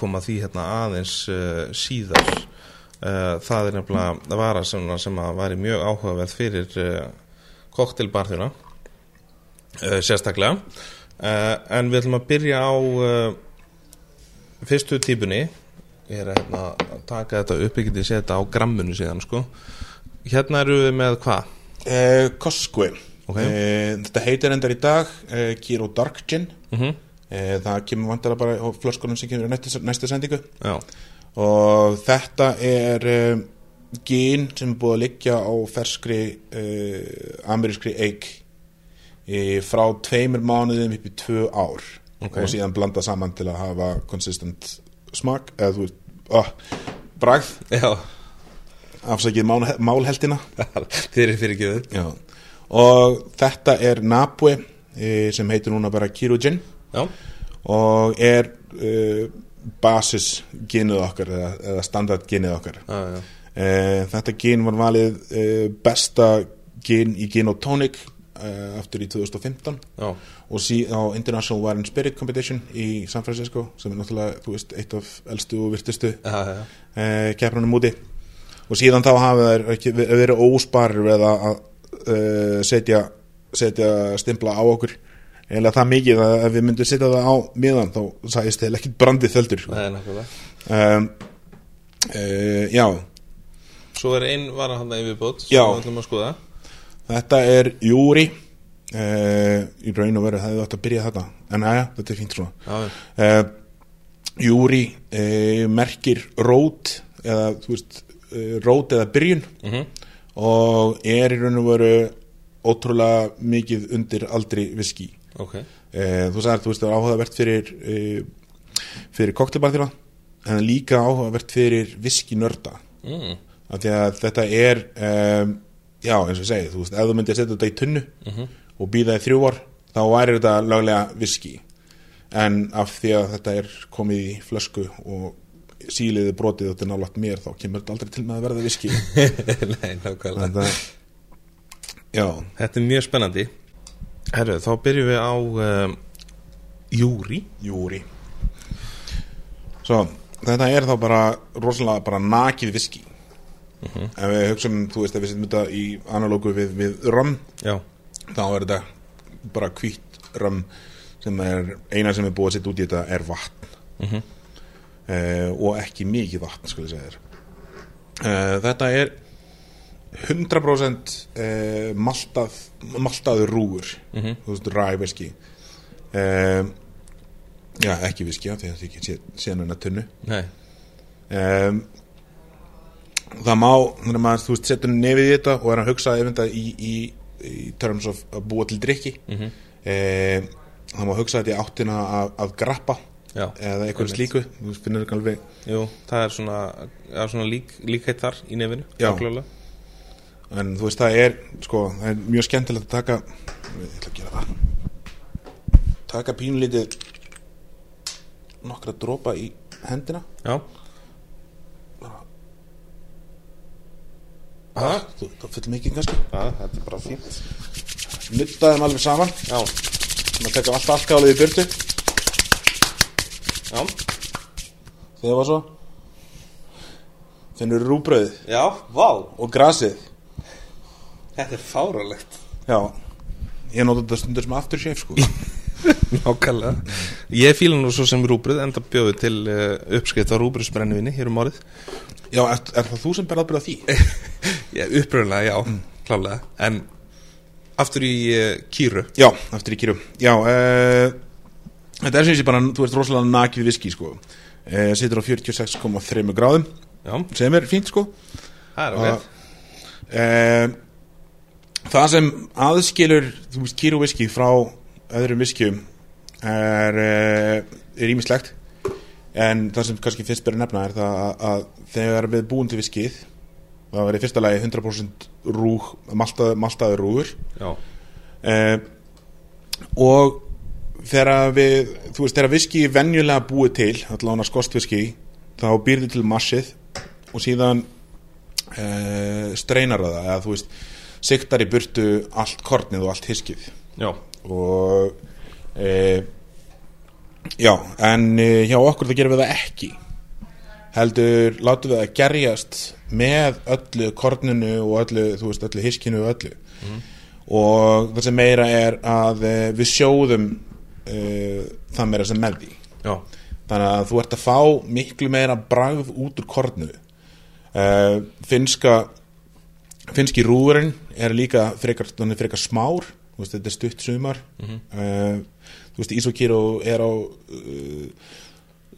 kom að því hérna aðeins uh, síðar. Uh, það er nefnilega vara sem, sem að væri mjög áhugaverð fyrir koktelbarþjóna uh, sérstaklega. En við ætlum að byrja á fyrstu típunni. Ég er hérna að taka þetta upp. Ekki til að setja á grammunu síðan sko. Hérna eru við með hvað? uh, Cosque Ok. uh, þetta heitir endar í dag uh, Kiro Dark Gin. Mm uh, það kemur vandara bara á flöskunum sem kemur í næstu, sendingu. Já, og þetta er um, gin sem er búið að liggja á ferskri uh, amerískri eik í, frá tveimur mánuðum upp í tvö ár. Ok. og síðan blanda saman til að hafa konsistent smak eða þú veist, oh, bragð. Já. Afsakið mál, málheldina. Þið eru fyrir ekki við og þetta er Napue eh, sem heitir núna bara Kiro Gin Já, og er uh, basis ginið okkar eða, eða standard ginið okkar. Já, já. Uh, þetta gin var valið uh, besta gin í Gin og Tonic uh, aftur í 2015 Já, og sí, á International Wine Spirit Competition í San Francisco sem er náttúrulega, þú veist, eitt af elstu og virtustu keppnunum úti. Og síðan þá hafa þær verið ósparir við að uh, setja, setja stimpla á okkur eða það mikið að ef við myndum setja það á miðan þá sæðist þeir ekkit brandið þöldur sko. Er nákvæmlega. Um, uh, já, Svo er ein vara hann að yfirbót sem við ætlum að skoða. Þetta er Júri. Uh, í raun og veru það hefði átt að byrja þetta en aðja, þetta er fínt svona. Uh, Júri merkir rót eða þú veist rót eða byrjun. Mhm, og er í raun og veru ótrúlega mikið undir aldri viski ok. Eh, þú sagðir, þú veist, það er áhugavert fyrir eh, fyrir koktelbarþjóna en líka áhugavert fyrir viski nörda mm. af því að þetta er um, já, eins og ég segi, þú veist, ef þú myndir setja þetta í tunnu og býða í þrjú ár þá væri þetta löglega viski en af því að þetta er komið í flösku og síliði brotið þetta er nálægt mér þá kemur þetta aldrei til með að verða viski Nei, nákvæmlega. Já, Þetta er mjög spennandi Herru, þá byrjum við á um, Júri Júri Svo, þetta er þá bara rosalega bara nakið viski ef við hugsaum, þú veist, ef við setjum þetta í analógu við, við Já, þá er þetta bara hvítt rum sem er, eina sem er búið að setja út í þetta er vatn. Mhm. eh, og ekki mikið vatn, skulle ég segja þér. Eh, þetta er 100% eh, maltað maltaður rúgur. Mhm. þú veist, ræ viski eh, já, ekki viski því að það ekki sé, sé hennar tunnu. Um, það má þannig að þú veist, setur nefið í þetta og er að hugsa ef þetta í, í, í terms of að búa til drikki mm Mhm. það má hugsa þetta í áttina að, að grappa Já, eða eitthvað slíku Jú, það er svona, er svona lík, líkheit þar í nefinu Já. En þú veist, það er, sko, það er mjög skemmtilegt að taka ég ætla að gera það. Taka pínlítið nokkra dropa í hendina. Já. Ah, þú, það fyrir mikið kannski. Já, þetta er bara fínt. Nutta þeim alveg saman. Já, maður tekka allt alkálið í burtu. Já, þegar var svo. Finnur rúbröðið já, vá. Og grasið Þetta er fáralegt já, ég nota þetta stundur sem afturshave sko. Nákvæmlega. Ég fíla nú svo sem rúbrið enda bjóðu til uh, uppskrift á rúbriðsbrennivinni hér um árið. Já, er, er það þú sem ber ábyrð á því? Já, uppröðlega, já, klálega. En aftur í uh, kýru. Já, aftur í kýrum já, uh, þetta er sem sé bara þú veist rosalega nakið viski sko. Uh, situr á 46,3 gráðum Já, sem er fínt sko. Það er Og, ok uh, það sem aðskilur kýru viski frá öðrum viskjum er ímislegt en það sem kannski fyrst byrja nefna er það að, að þegar við búum til viskið það verið fyrsta lagi 100% rúg maltað, maltaður rúgur. Uh, og þegar við þú veist þegar viski er venjulega búið til allavega skostviski þá býrðu til massið og síðan uh, streinar það. Eða þú veist siktar í burtu allt kornið og allt hiskið já, og e, já, en e, hjá okkur það gerum við það ekki. Heldur látum við það gerjast með öllu korninu og öllu, þú veist, öllu hiskinu og öllu. Og það sem meira er að uh, við sjóðum uh, það meira sem með því. Já, þannig að þú ert að fá miklu meira bragð út úr kornu uh, finska finski rúðurinn er líka frekar, frekar smár veist, þetta er stutt sumar. Uh, þú veist, Ísokíro er á uh,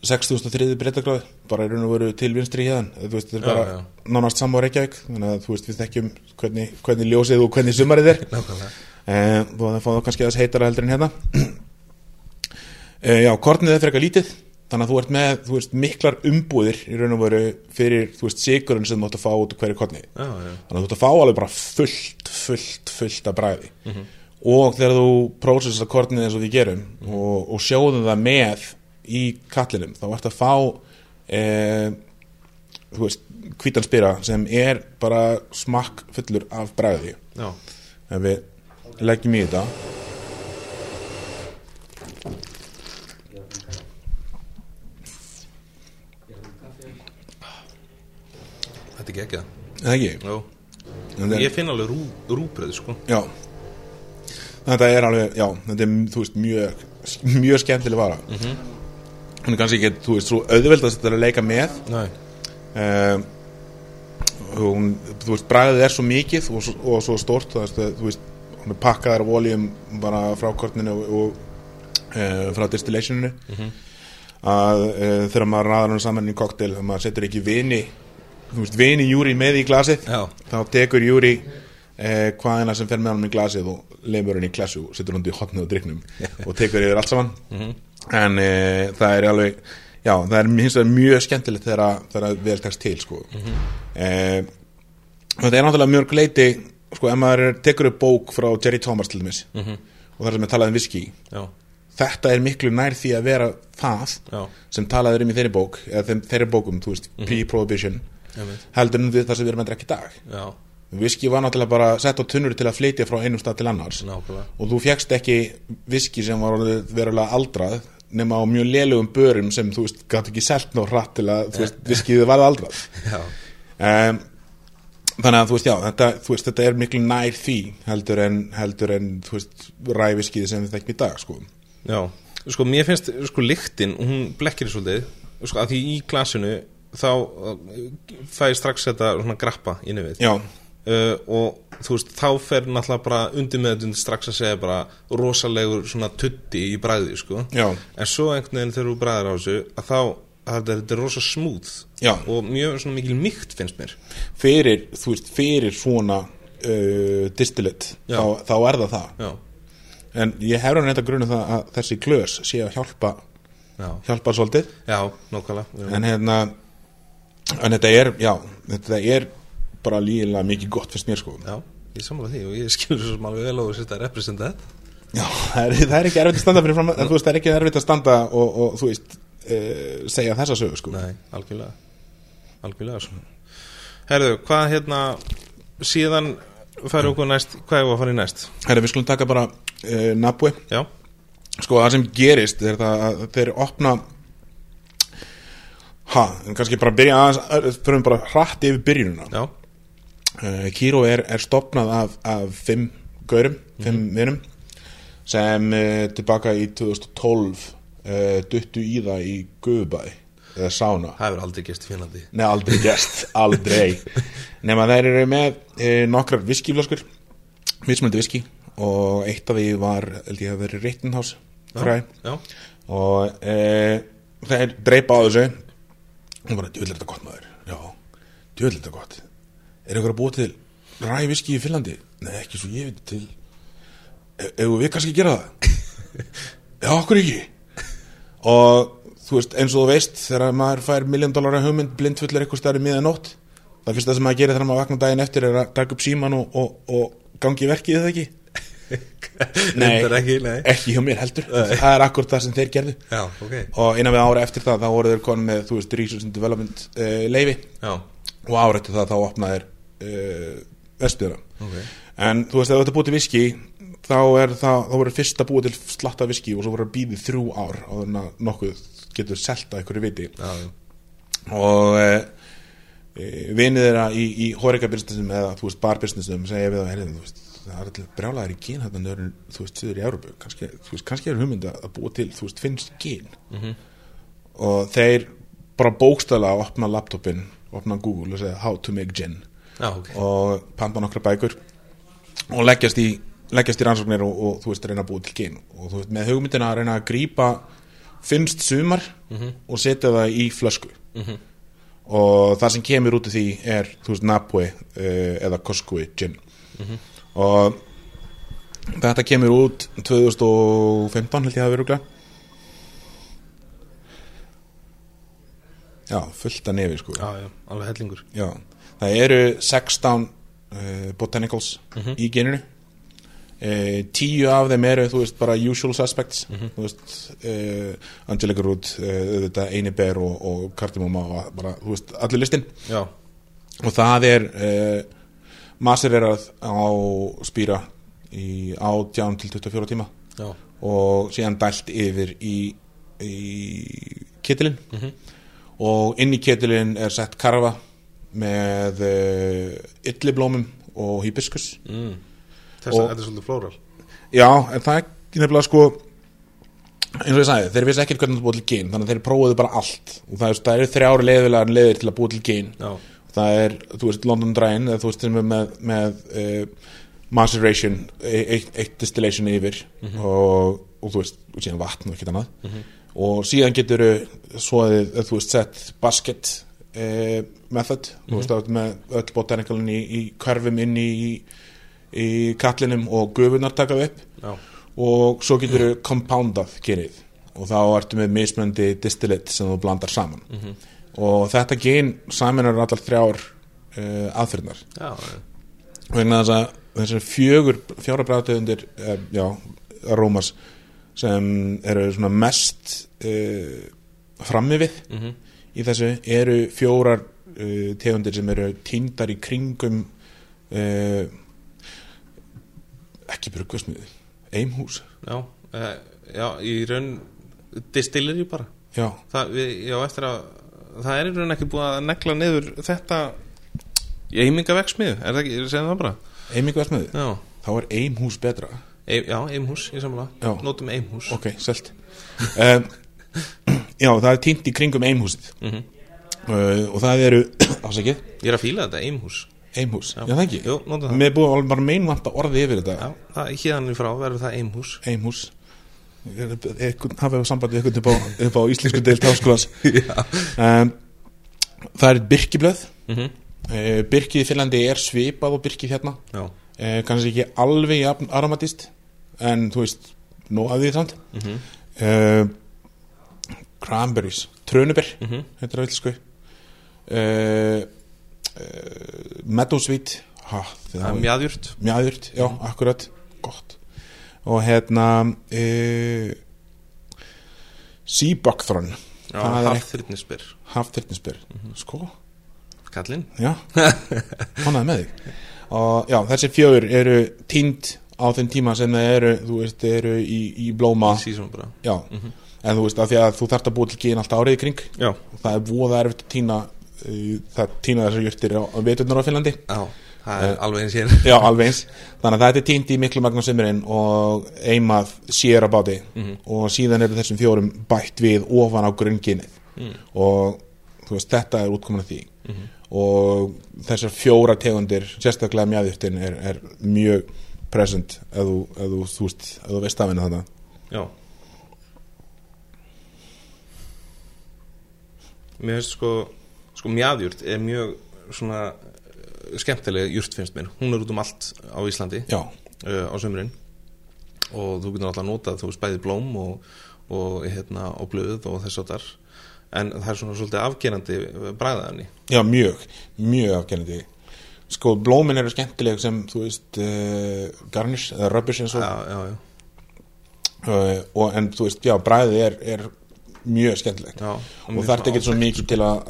6003 breytagráð bara er raun og veru til vinstri hérna veist, þetta er Já, bara já. nánast saman á Reykjavík þannig að þú veist, við þekkjum hvernig, hvernig ljósið og hvernig sumarið er. Nákvæmlega. Eh, að það fá það kannski aðeins heitara heldur en hérna. Já, kornið er frekar lítið þannig að þú ert með, þú veist, miklar umbúðir í raun og veru fyrir, þú veist, sigurinn sem þú átt að fá út úr hverju korni. Já, já, þannig að þú átt að fá alveg bara fullt, fullt, fullt af bræði og þegar þú prósessa kornið eins og við gerum og, og sjóðum það með í kallinum, þá ert að fá e, þú veist, hvítan spyra sem er bara smakk fullur af bræði já, ef við leggjum í þetta þetta er ekki? Ekki ég finn alveg rú, rúbröð, sko. Já. Þetta er alveg, já, þetta er veist mjög, mjög skemmtileg vara. Hún er kannski ekki, þú veist, svo auðveld að þetta er að leika með. Um, hún, þú veist, bræðið er svo mikið og, og svo stort þú veist, hún er pakkaðar af oljum bara frá kortinu og, og uh, frá distillationinu. Að uh, þegar maður ræðar hann saman í koktel maður setur ekki vini þú veist, vini júri með í glasið Já. þá tekur júri uh, hvaðina sem fer með hann í glasið og leifur hann í klassu og setur hann í hotnið og dryknum og tekur yfir allt saman. En uh, það er alveg já, það er hins vegar mjög skemmtilegt þegar það vel tekst til sko. mm þetta er náttúrulega mjög leiti sko, ef maður tekur upp bók frá Jerry Thomas til dæmis og það sem er talað um whisky já, þetta er miklu nær því að vera það já, sem talað er um í þeirri bók eða þeirri bókum, þú veist, pre-prohibition. einmitt, heldur en það sem við erum að drekka í dag. Já, whisky var náttúrulega bara sett á tunnur til að flytja frá einum stað til annars. Nákvæmlega. Og þú fjekst ekki whisky sem var verulega aldrað nema á mjög lélugum börum sem þú veist, gæti ekki selt ná hratt til að veist, whiskyð varð aldrað. Já, um, þannig að þú veist, já, þetta, veist, þetta er miklu nær því heldur en, heldur en veist, ræviskið sem við þekkjum í dag sko. já, sko mér finnst sko lyktin, hún blekkir svolítið. Sko að því í glasinu þá uh, fæ ég strax þetta svona grappa inn í við. Uh, og þú veist, þá fer náttúrulega bara undir með þetta strax að segja bara rosalegur svona tutti í bræði sko. Já, en svo einhvern veginn þegar þú bræðir á þessu að þá, að þetta, er rosa smúð Já. og mjög svona mikil mýkt finnst mér. Fyrir, þú veist, fyrir svona uh, distillate Já. þá, þá er það það. Já, en ég hefur hann eitthvað grunum það að þessi glös sé að hjálpa já, hjálpa svolítið. En hérna en þetta er, já, þetta er bara lígilega mikið gott fyrst mér sko. Já, ég samla því og ég skilur svo sem alveg vel og þetta er representað já, það er, það er ekki erfitt að standa fyrir fram en þú veist, það er ekki erfitt að standa og, og þú veist, uh, segja þessa sögu sko. Nei, algjörlega. Algjörlega svo Herðu, hvað hérna síðan færi okkur næst hvað er að fara í næst? Herra, við skulum taka bara uh, Nabui Já, sko, það sem gerist er það að þeir opna ha, en kannski bara byrja aðeins fyrir bara hratt yfir byrjununa já, uh, Kíró er, er stopnað af, af fimm gaurum, fimm vinum sem uh, tilbaka í 2012 uh, duttu í það í Guðbæ eða Sána það hefur aldrei gest í Finnlandi. Nei, aldrei gert, aldrei. Nefn að þeir eru með nokkrar viskiflöskur mismunandi viski og eitt af því var held ég að vera Rittenhouse fræ Já, og þeir dreipa á þessu og bara, djöðlega þetta gott maður. Já, djöðlega þetta gott. Er einhver að búa til ræ viski í Finnlandi? Nei, ekki svo ég veit til. Ef við kannski gera það? Já, okkur ekki? Og þú veist, eins og þú veist þegar maður fær miljón dólar að hugmynd blindfullir eitthvað stærri miðan nótt það fyrsta sem maður gerir þegar maður vakna daginn eftir er að taka upp síman og, og, og gangi verkið eða ekki Reyndar ekki, nei. ekki hjá mér heldur. Það er akkur það sem þeir gerðu. Já, ok. Og innan við ára eftir það þá voru þeir konum með þú veist, Research and Development uh, leifi Já, og ára eftir það þá opnaðir uh, vestuðra ok. En þú veist, ef þetta búið til viski þá er það, þá voru fyrst að búið til slatta viski og svo voru að býðið þrjú ár á þannig að nokkuð getur selta einhverju viti. Já, og e, e, vinið þeirra í, í horika businessum eða þú veist bar businessum segja við það, heyrðu, þú veist það er alltaf brjálæðir í gen hérna nörður, þú veist, söður í Európu kannski, þú veist, kannski er hugmynd að búa til þú veist, finnst gen Mhm. og þeir bara bókstæla að opna laptopin, opna Google og segja how to make gin. Já, ok. Og panta nokkra bækur og leggjast í, leggjast í rannsóknir og, og þú veist, reyna að búa til gen og þú veist, með hugmyndina að reyna að grípa finnst sumar og setja það í flösku. Mhm. og það sem kemur út af því er, þú veist, Napoi uh, eða Koskui gin. Og þetta kemur út 2015 held ég að vera rúglega já, fullt að nefi sko. Já, já, alveg hellingur. Já, það eru 16 uh, botanicals í geninu. Uh, tíu af þeim eru, þú veist, bara usual suspects. Þú veist, uh, Angelica Root þetta Eini Bear og, og Cardamoma og bara, þú veist, allir listin Já, og það er uh, masererað á spýra í átján til 24 tíma. Já, og síðan dælt yfir í, í ketilin og inn í ketilin er sett karfa með ylliblómum og hibiskus. Mm. Þess að þetta er svolítið flóral já, en það er nefnilega sko eins og ég sagði, þeir vissi ekkert hvernig það búið til gen þannig að þeir prófuðu bara allt. Og það, er, það eru þrjári leiðilegar leiðir til að búið til gen Já, það er, þú veist, London Drying eða þú veist, sem er með, með uh, maceration, e- eitt, eitt distillation yfir og, og þú veist, og síðan vatn og ekkert annað. Og síðan getur svo að þú veist, sett basket uh, method, þú veist, mm með öll botanicalin í, í körfum inn í, í kallinum og gufunar takað upp. Já, og svo getur þú compoundað genið og þá ertu með mismöndi distillate sem þú blandar saman og þetta gen saminar allar þrjár uh, já, já. vegna þess að þessar fjögur fjóra bræðtöðundir uh, já, arómas sem eru svona mest uh, frammi við Mhm. í þessu eru fjórar uh, tegundir sem eru týndar í kringum uh, ekki bruggvasmiði eimhús já, já í raun distilleri bara já, það, við, já, eftir að það er í raun ekki búið að negla niður þetta í eimingaveksmiðu, er það ekki, segjum það bara. Eimingvasmiði já, þá er eimhús betra. E, já eimhús, ég samla Já. notum eimhús ok, selt. Um, já, það er týnd í kringum eimhúsið Mhm. uh, og það eru ásækið, ég er að fíla þetta, eimhús eimhús já, það ekki? Jú, Mér er búið að bara meinvanta orði yfir þetta. Já, það, hérðan í frá verður það eimhús Eimhús Hafið sambandi ykkur upp á, upp á íslensku deilt háskólas um, Það er birkiblöð. Mm -hmm. uh, Birkið í Finnlandi er svipað og birkið hérna. Uh, Kannski ekki alveg aromatist En þú veist, nóg af því samt. Mm uh, Cranberries Trönubir, Mhm. þetta er vilsku uh, uh, Meadowsweet ha, það er mjadjurt Mjæðurt, já, akkurat. Gott Og hérna e, Seabuckthorn Já, Það er hafþyrnisbyr Hafþyrnisbyr Sko, Kallinn? Já. Hannaði með þig. Og já, þessi fjögur eru týnd á þeim tíma sem það eru þú veist, eru í, í blóma. Bara. Já, en þú veist, af því að þú þarft að búa til gen alltaf árið í kring. Það er voða erfitt að týna uh, það týna þessar jurtir á, á veturnar á Finnlandi. Já, það er alveg eins hér. Já, alveg eins. Þannig að þetta er týnt í miklu magna sömurinn og eimað sér að báti og síðan eru þessum fjórum bætt við ofan á grunnginið Mm. og veist, þetta er útkoman af því. Og þessar fjóra tegundir sérstaklega mjæðjurtin er, er mjög present ef þú, ef þú, þú ef þú veist afinu þetta Já. Mér finnst sko sko mjadjurt er mjög svona eh, skemmtileg jurt finnst mér. Hún er út um allt á Íslandi uh, á sömurinn og þú getur alltaf notað þú veist bæði blóm og, og, hérna, og blöð og þess að þar en það er svona svolítið afgerandi bræðaðanni já, mjög, mjög afgennandi Sko, blómin eru skemmtileg sem, þú veist, uh, garnish eða rubbish eins og já, já, já, uh, og, en þú veist, já, bræðið er, er mjög skemmtilegt. Og það er ekki svo mikið til að,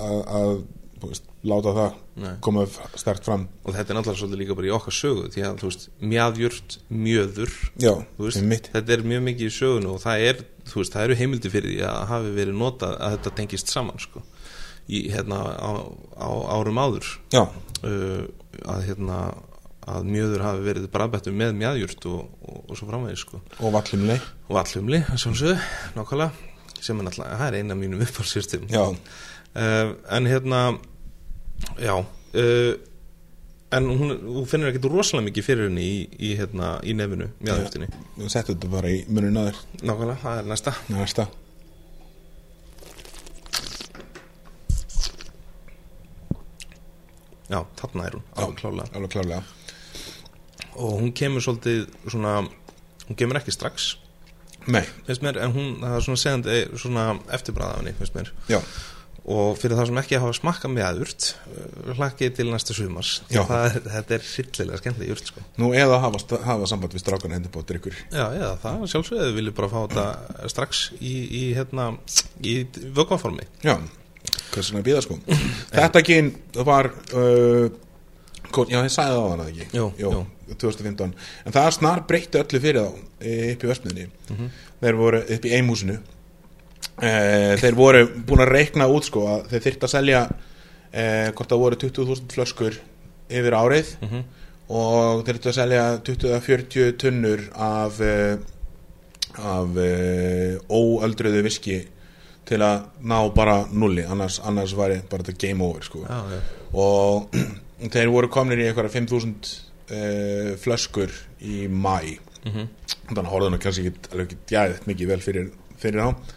veist, láta það Nei. koma stert fram. Og þetta er náttúrulega svolítið líka bara í okkar sögu því að þú veist, mjadjurt, mjöður já, veist, þetta er mjög mikið í sögunu og það er, þú veist, það eru heimildi fyrir því að hafi verið notað að þetta tengist saman sko, í hérna á, á árum áður. Uh, að hérna að mjöður hafi verið bræðbættu með mjæðjurt og, og, og svo framvegis sko. og vallumlei og allumli, sjálfsögðu, nákvæmlega sem er náttúrulega, það er eina mínum uppáhaldsýrstum já, uh, en hérna já uh, en hún, hún finnur ekkert rosalega mikið fyrir henni í, í, hérna, í nefinu, mjæðjurtinni við settum þetta bara í munin aður nákvæmlega, það er næsta. Næsta. Já, þarna er hún, alveg klálega alveg klárlega. Og hún kemur svolítið svona hún kemur ekki strax nei, mér, en hún, það er svona segandi svona eftirbræða af henni, finnst mér. Já, og fyrir það sem ekki hafa smakkað með aðurt hlakkið til næsta sumars. Að það þetta er hryllilega skemmtilega jurt sko. nú eða hafa, hafa samband við strákan hendur bóttir ykkur já, já, það er sjálfsögðu. Við viljum bara fá þetta strax í, í hérna, í vögvaformi já, hvað svona býða sko? Þetta gyn var uh, já, ég sagði það á hana ekki? Jú, jú. 2015 en það snar breytti öllu fyrir þá eh, upp í vestmiðinni Mhm. þeir voru upp í einhúsinu eh, þeir voru búin að reikna út sko að þeir þyrft að selja eh, hvort það voru 20.000 flöskur yfir árið Mhm. og þeir þyrftu að selja 20-40 tunnur af eh, af eh, óöldruðu viski til að ná bara nulli. Annars, annars var bara þetta game over sko. Já, já, og þeir voru komnir í eitthvað 5.000 uh, flöskur í mæ Mhm. þannig að horfðun og kannski ekki mikið vel fyrir, fyrir þá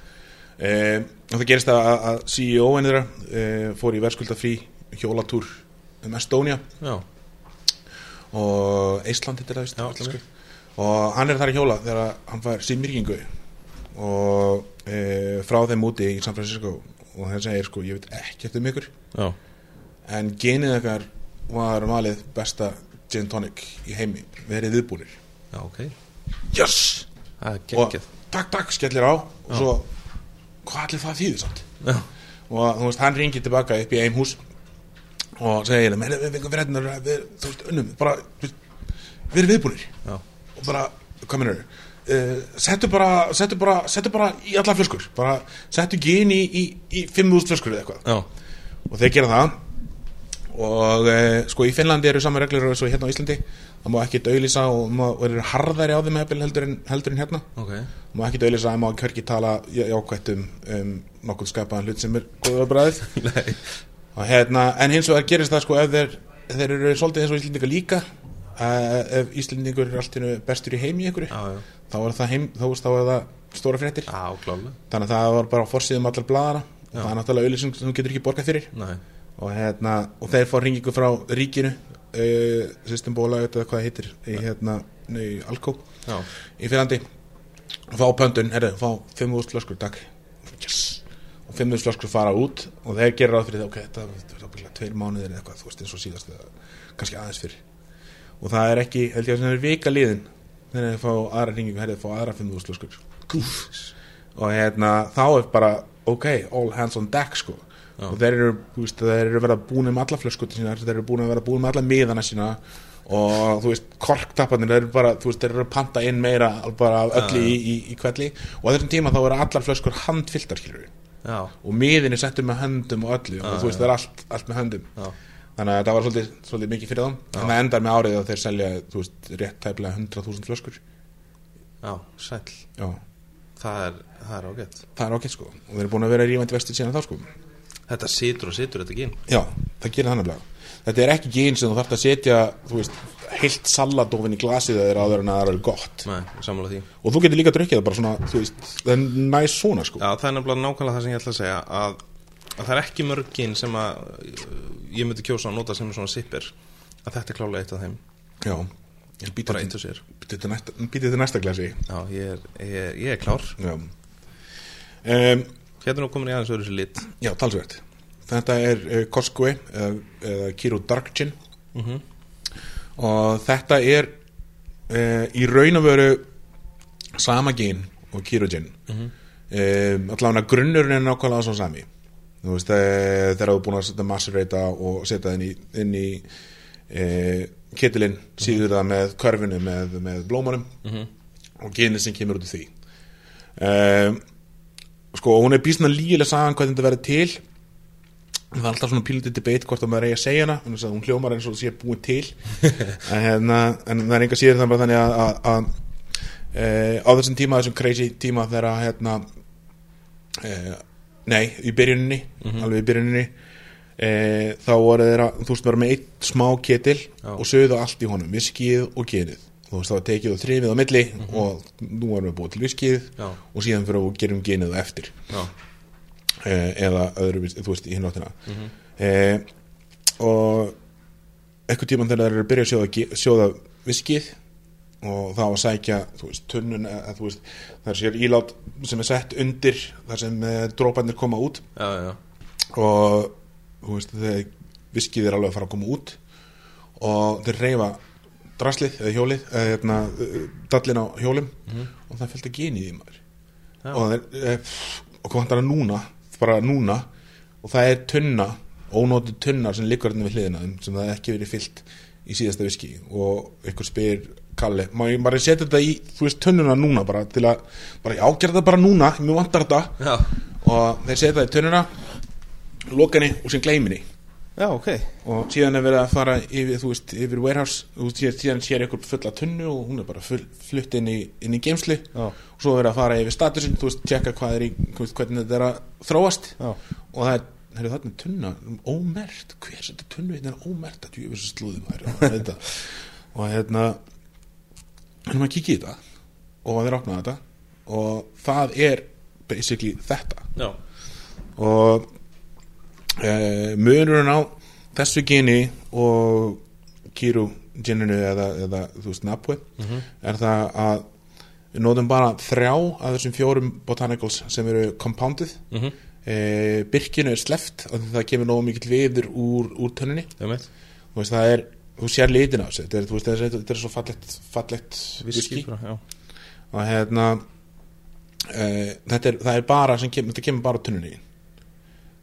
og það gerist að, að CEO-in þeirra uh, fór í verðskulda frí hjólatúr um Estonia. Já, og Ísland hittir það vist Já, og hann er þar í hjóla þegar hann fær síðmyrkingu og e, frá þeim úti í San Francisco. Og hann segir sko ég veit ekkert um ykkur. Já, en genið ykkar var valið besta gin tonic í heimi. Verið viðbúnir. Já, ok. Yes! er og takk takk skellir á. Og svo hvað allir það þýðir samt? Og þú veist hann ringir tilbaka upp í einn hús og segir þeim, "Heyrðu, við fengum við, þú veist, unnum, bara veist, við erum viðbúnir. Já, og bara, hvað minnur uh, settu bara, settu bara settu bara í alla flöskur bara settu gin í, í, í 5.000 flöskur eða eitthvað. Já, og þeir gera það og uh, sko í Finnlandi eru saman reglur eins og hérna á Íslandi. Það má ekki döylýsa og og eru harðari á þeim heldur, en- heldur en hérna. Ok. Það má ekki döylýsa, það má hverki tala já- jákvætt um, um nokkuð skapaðan hlut sem er góður og hérna, en hins vegar gerist það sko ef þeir, þeir eru svolítið eins og Íslendingar líka uh, ef Íslendingur er allt í einu bestur í heimi í ykkur já, þá er það heim, þá, þá er það stóra fréttir. Klálega þannig að það var bara á forsýðum allar bladara og Já. það er náttúrulega auðlýsing sem þú getur ekki borgað fyrir. Nei, og, hérna, og þeir fá ringingu frá ríkinu uh, systembóla eða hvað það heitir í hérna, nei, Alko já, í fyrrandi og fá pöndun, herru, fá 5.000 flöskur takk, yes. Og 5.000 flöskur fara út og þeir gera ráð fyrir það ok, þetta er ábyggilega tveir mánuðir eða eitthvað, þú veist, eins og síðast eða kannski aðeins fyrir og það er ekki, held ég að það er vika liðin þegar þeir fá aðra ringingu, herru, fá aðra 5.000 flöskur. Og hérna, þá er bara ok, all hands on deck sko Já. og þeir eru, veist, þeir eru verið að búin um alla flöskutin sína, þeir eru búin að vera búin með alla miðana sína og þú veist, korktapparnir þeir eru bara, þú veist, þeir eru að panta inn meira bara öllu í, í, í kvelli og á þessum tíma þá eru allar flöskur handfylltar skilur já, og miðin er settur með höndum og öllu og þú veist, það er allt, allt með höndum. Já, þannig að það var svolítið, svolítið mikið fyrir þá. En það endar með árið að þeir selja, þú veist, rétt tæplega 100.000 flöskur. Já, sæll. Já, það er, það er ágætt. Er sko. Og þeir eru búin að vera rífandi vestið síðan þá sko þetta situr og situr þetta gín. Já, það gerir þannig blega Þetta er ekki gín sem þú þarft að setja þú veist, heilt saladofin í glasið þegar áður en að það er gott. Nei, og þú getur líka að drukja það bara svona veist, það er næst svona sko. Já, það er nefnilega nákvæmlega það sem ég ætla að segja að, að það er ekki mörgin sem að uh, ég myndi kjósa að nota sem svona sippir að þetta er klálega eitt af þeim. Já, bara eitt og sér. býta til næsta glasi. Já, ég er, ég er, ég er klár. Já. Um, Hérna er nú komin í aðeins öðru sér lit. Já, talsvert. Þetta er uh, Cosquay eða, eða Kiro Dark Gin Mhm. og þetta er uh, í raun og veru sama gin og Kiro Gin. Mhm. um, allavega grunnurinn er nákvæmlega svo sami. Þú veist eh, þegar þú er búin að setja macerata og setja það inn í, inn í e, ketilinn síður það með körfinu með, með blómunum. Mhm. og genið sem kemur út úr því. Um, sko hún er bísna lígilega sagan hvernig þetta verður til. Það er alltaf svona pílutið debate hvort að maður eigi að segja hana. Að hún hljómar eins og það sé búin til. En, hérna, en það er enga síður þannig, þannig að, að, að e, á þessum tíma, þessum crazy tíma þegar að hérna, e, nei, í byrjuninni alveg í byrjuninni e, þá voru þeirra, þú veist, vera með eitt smá ketil Já. og sögðu allt í honum viskið og genið þú veist, það var tekið og þrifið á milli og nú erum við búið til viskið og síðan fyrir að gerum genið eftir. Eh, eða öðru, þú veist, í hináttina eh, og eitthvað tímann þegar þeir eru að byrja að sjóða, sjóða viskið og þá að sækja þú veist, tunnun eða, þú veist, það er sér ílát sem er sett undir þar sem eh, dróparnir koma út. Já, já, og þú veist, viskið er alveg að fara að koma út og þeir reyfa draslið eða hjólið eða hérna, eh, dallin á hjólum og það fylgta genið í maður. Já. og, þeir, e, og hvað vantar að núna bara núna og það er tunna, ónótið tunnar sem liggur hérna við hliðina sem það er ekki verið fyllt í síðasta viski. Og ykkur spyr má ég bara setja þetta í þú veist tunnuna núna bara til að bara ágerða þetta bara núna, mér vantar þetta. Já, og þeir setja það í tunnuna loka henni og sem gleyminni já, ok. Og síðan er verið að fara yfir, þú veist, yfir warehouse þú veist, síðan- sér ykkur fulla tunnu og hún er bara full, flutt inn í, inn í geimslu Já. og svo er verið að fara yfir statusin þú veist, tjekka hvað er í, hvernig þetta er að þróast. Já. og það er, þarna er tunna ómert, hver setur tunnu hérna er ómert að djúfis slúðum þær og, þetta. og hérna en maður kikið í þetta og þeir opnaði þetta og það er basically þetta. Já, og e, munurinn á þessu geni og kýru geninu eða, eða þú veist napue er það að við nótum bara þrjá af þessum fjórum botanicals sem eru compounded. Mm Mhm. Birkinu er sleft það kemur nógu mikill viður úr, úr tönninni ég meit þú veist það er, þú sér litin á þessu þetta er, veist, þetta er, þetta er svo fallegt, fallegt Viski, og hérna e, þetta er, er bara sem þetta kemur bara e,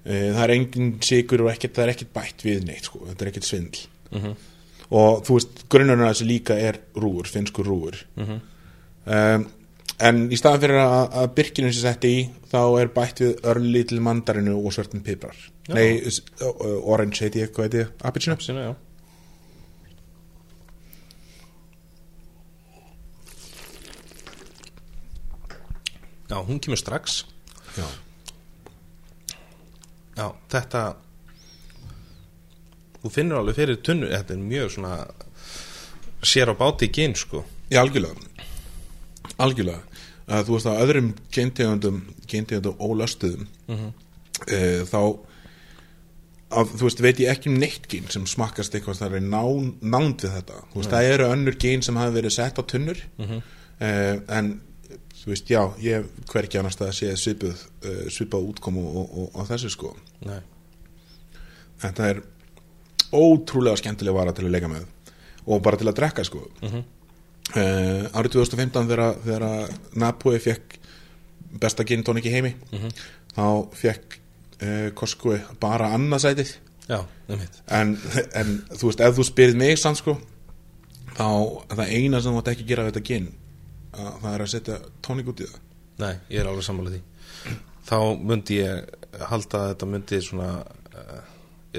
það er engin sigur og ekkert, það er ekkert bætt við neitt sko, þetta er ekkert svindl. Mhm. og þú veist, grunnurinn að þessu líka er rúur, finskur rúur Mhm. um, en í staðan fyrir að, að byrkinu sem setti í þá er bætt við örlítil mandarinu og svörtum piprar. Nei, uh, orange heiti ég, hvað heiti apelsinu Sinna, já. Já, hún kemur strax. Já, Já, þetta Þú finnur alveg fyrir tunnu Þetta er mjög svona Sér á báti ginn, sko. Já, algjörlega. Algjörlega. Að þú veist að öðrum geintegundum geintegundum ólöstuðum Mhm. e, þá að, þú veist, veit ég ekki um neitt gen sem smakkast eitthvað það er nán, nánd við þetta. Þú veist, það eru önnur gen sem hafa verið sett á tunnur Mhm. e, en þú veist, já, ég hver ekki annars það að sé svipuð, uh, svipað útkomu og, og, og, þessu sko. Nei, þetta er ótrúlega skemmtileg vara til að leika með og bara til að drekka sko. Mhm. uh, árið 2015 þegar, Napoi fekk besta gin tónik í heimi þá fekk uh, Costco bara annarsætið það en, en þú veist, ef þú spyrir mig sann sko þá það eina sem þú mátt ekki gera við þetta gin að það er að setja tónik út í það. Nei, ég er alveg sammála því. Þá myndi ég halda að þetta myndi svona uh,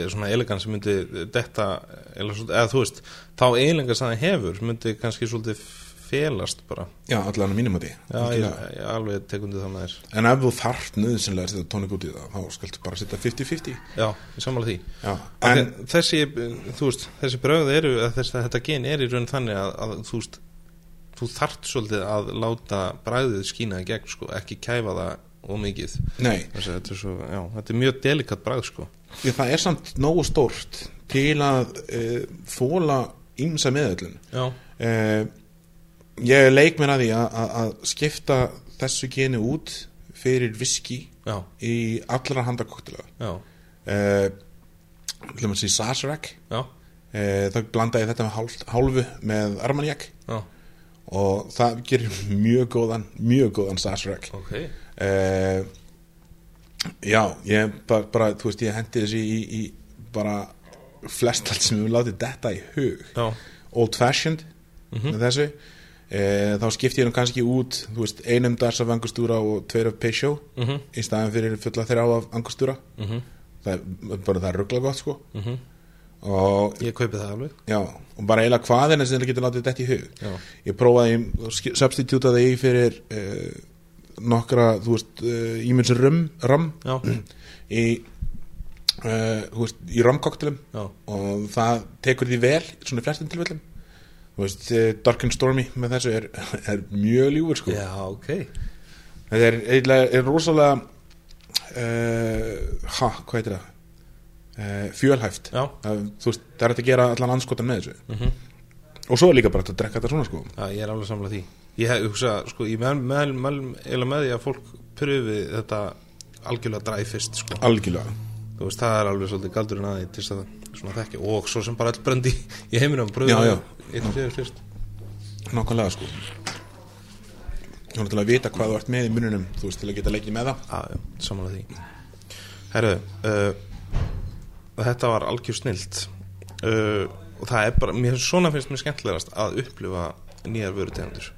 svona elegan sem myndi detta eða, þú veist, þá eiginlega sem það hefur myndi kannski svolítið felast bara. Já, allan að mínum að því Já, ég, ég alveg tekundi það með þér. En ef þú þarft nöðsynlega að setja tónik út í það þá skaltu bara setja 50-50 Já, ég sammála því. Já, En þessi, þú veist, þessi bröð eru, að þessi, þetta gen er í raun þannig að, að þú veist, þú þart svolítið að láta bræðið skína í gegn, sko, ekki kæfa það og mikið. nei, Þessi, þetta, þetta er mjög delikat bræð, sko. Ég, það er samt nógu stórt til að uh, þóla ímsa meðöllun Já, uh, ég leik mér að því að, að, að skipta þessu geni út fyrir viski já, í allra handa koktela já, uh, til að sé Sazerac. Uh, þá blanda ég þetta með hálf, hálfu með Armagnac já, og það gerir mjög góðan mjög góðan Sazerac ok, uh, já, ég bara, bara þú veist, ég hendi þessi í, í bara flest allt sem við látið detta í hug. Já, old fashioned með þessu. Uh, þá skipti ég nú kannski út þú veist, einum dars af angustúra og tveir af Peugeot mhm, í staðin fyrir fulla þrjá af angustúra mhm, það er bara það ruggla gott sko. Mhm. Og Ég kaupi það alveg. Já, og bara eiginlega hvað en þess að það getur látið þetta í hug. Já. ég prófaði, substitutaði í fyrir uh, nokkra þú veist, ímins rum ram í þú veist, í ramkoktelum já, og það tekur því vel svona flestum veist, uh, Dark and Stormy með þessu er, er mjög ljúfur sko. Já, ok. Þetta er, eiginlega- er rosalega uh, ha, hvað heitir það fjölhæft. Já, það, veist, það er hægt að gera allan anskotan með þessu. Mhm. Og svo er líka bara að drekka þetta svona sko. Já, ég er alveg samlega því. Ég hef, hugsa, sko, ég mæl með, með, með, með því að fólk pröfi þetta algjörlega dræð fyrst, sko. Algjörlega. Þú veist, það er alveg svolítið galdurinn að því til þess að svona þekki og svo sem bara öll brendi í heiminum pröfi Já, já. Einn og fyrir fyrst. Nákvæmlega sko. Þú til að vita hvað þú ert með í mununum þú veist, til að geta leikið með það. Já, já, samanlega því. Herru, uh, þetta var algjör snilt. Uh, og það er bara, mér svona finnst mér skemmtilegast að upplifa nýjar vörutegundur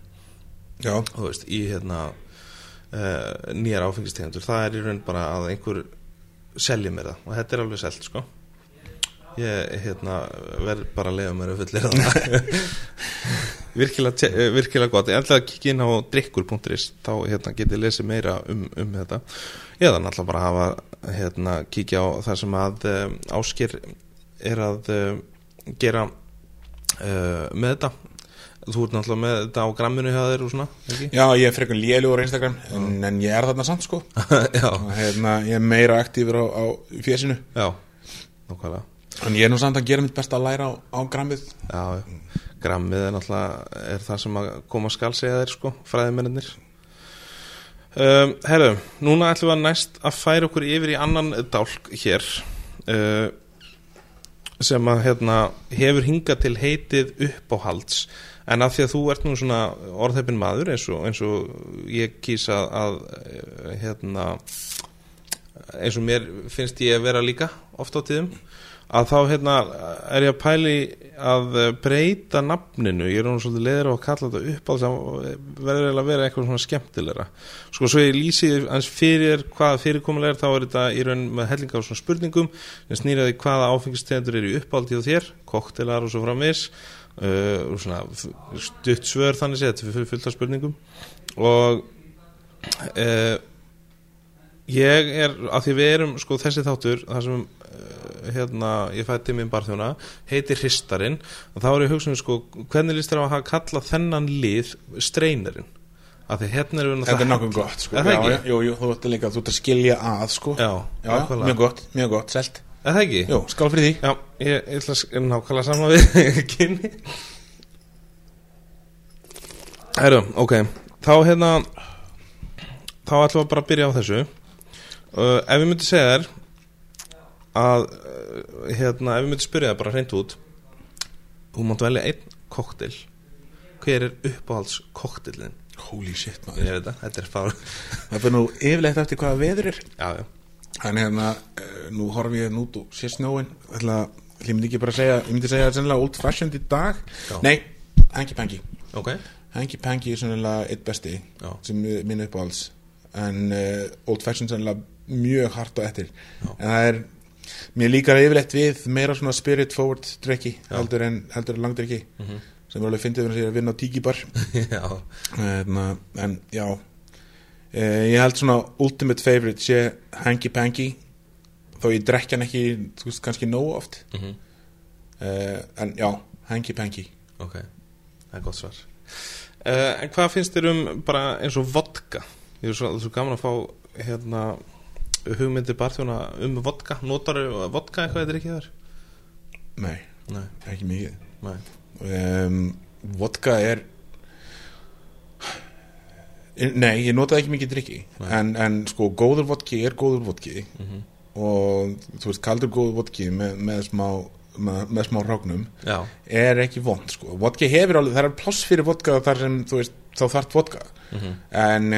já, þú veist, í hérna uh, nýjar áfengistegundur það er í raun bara að einhver selja mér það. Og þetta er alveg selt sko. Ég hérna verð bara að lega mér að fullir það. Virkilega, eh, virkilega gott. Ég ætla að kikja inn á drikkur.is þá hérna, getið lesið meira um, um þetta. Eða náttúrulega bara hafa hérna, kíkja á það sem að um, áskir er að um, gera uh, með þetta. Þú ert náttúrulega með þetta á gramminu hjá þér og svona, ekki? já, ég er frekar lélugur á Instagram en, en ég er þarna samt sko. Hérna, ég er meira aktífur á, á fésinu. Já, nokkvæða en ég er nú samt að gera mitt best að læra á, á grammið. Já, grammið er náttúrulega er það sem að koma skal segja þeir sko, fræðimennir um, Herru, núna ætlum við að næst að færa okkur yfir í annan dálk hér uh, sem að hérna, hefur hingað til heitið uppáhalds. En að því að þú ert nú svona orðheppin maður eins og, eins og ég kýsa að eh, hérna eins og mér finnst ég að vera líka oft á tíðum að þá hérna er ég að pæli að eh, breyta nafninu. Ég er nú svolítið leiður á að kalla þetta upp þess að verður eiginlega að vera eitthvað svona skemmtilegra. Sko svo ég lýsi hans fyrir hvað fyrirkomulega er þá er þetta í raun með hellinga á svona spurningum. Sem snýraði hvaða áfengistegundur eru uppáldi á þér koktelar og svo framvis uh, og svona stutt svör þannig séð þetta er fullt af spurningum. Og uh, ég er, af því við erum sko þessi þáttur, þar sem hérna, ég fætti minn barþjóna heitir Hristarinn, og þá er ég hugsun sko, hvernig líst þér á að hafa kalla þennan lið streinarinn? Af því hérna erum við þetta er náttúrulega- gott sko. Er já, já, jú, jú, þú ert líka, þú ert að skilja að sko. Já, já, mjög gott, mjög gott, selt. Er það ekki? Jú, skál fyrir því. Já, ég, ég ætla að nákvæmlega saman við kynni. Herru, ok. Þá hérna þá ætlum við bara að byrja á þessu. Uh, ef ég myndi segja þér að uh, hérna, ef ég myndi spyrja þér bara hreint út þú mátt velja einn koktel hver er uppáhalds koktelin holy shit ég maður veit það, þetta er fár það fyrir nú yfirleitt eftir hvaða veður er. Já, já, en hérna, uh, nú horfum ég nút og sé snjóin ætla, ég myndi ekki bara segja ég myndi segja sennilega old fashioned í dag. Já. nei, hanky panky. Ok. Hanky panky er sennilega eitt besti Já. sem minn uppáhalds. En uh, old fashioned sennilega mjög hart og eftir. Já. en það er mér líkar yfirleitt við meira svona spirit forward drikki Já. heldur en, en langdrikki Mhm. sem er alveg fyndið fyrir að vinna á tiki bar já, Hérna, en já. Eh, ég held svona ultimate favorite sé hanky panky þó ég drekja hann ekki þú veist kannski nógu oft. Mhm. Eh, en já, hanky panky. Ok, það er gott svar. Uh, En hvað finnst þér um bara eins og vodka? Ég er svo, svo gaman að fá hérna hugmyndi barþjóna um vodka? Notar vodka eitthvað eitthvað ekki þar? nei, Nei, ekki mikið. Nei. Um, vodka er nei, ég notaði ekki mikið drikki en, en sko, góður vodki er góður vodki. Mm og þú veist, kaldur góður vodki með, með smá með, með smá ráknum Já, er ekki vond sko. vodka hefur alveg, það er pláss fyrir vodka þar sem þú veist, þá þarf vodka. Mm en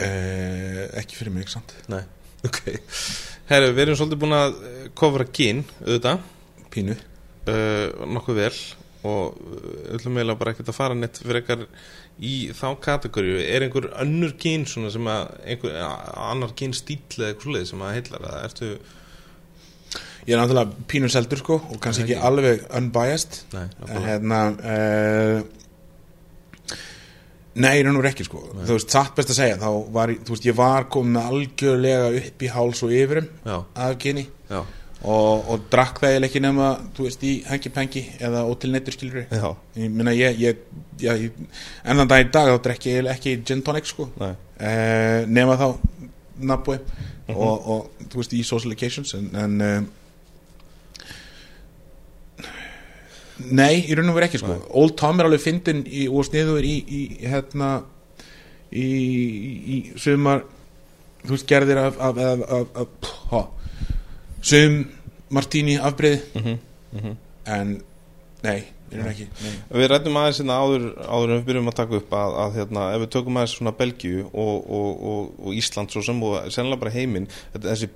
uh, ekki fyrir mig samt. Nei, ok. Herru, við erum svolítið búin að eh, kofra gin, auðvitað. Pínu. Uh, nokkuð vel. Og öllum meila bara ekkert að fara neitt fyrir eitthvað í þá kategóriu er einhver önnur gín svona sem að einhver annar gín stíl eða eitthvað sluðið sem að heillar það? Ertu Ég er náttúrulega pínur seldur sko og kannski ekki alveg unbiased. Nei, en hérna uh, Nei, og verið ekki sko. Nei. Þú veist, satt best að segja þá var, ég- þú veist, ég var komin algjörlega upp í háls og yfirum já, af kyni. Já, og, og drakk það eiginlega ekki nema þú veist, í hengi-pengi eða ótil neittur skilur já, ég minna, ég, ég, ég, ég en þann dag í dag þá drekk ég ekki gin tonic sko. Nei, uh, nema þá nabbúi og, og þú veist, í social occasions en, en uh, Nei, í raun og veru ekki sko. Old Tom er alveg fyndin í, og sniður í, í hérna í, í, sumar þú veist gerðir af, af, af, af, af pff, ha, sum martini afbreyði mhm, mhm. En nei, í raun og ekki nei. Við rættum aðeins hérna áður, áður en við byrjum að taka upp að, að hérna, ef við tökum aðeins svona Belgíu og, og, og, og Ísland svo sem og sennilega bara heiminn, þessi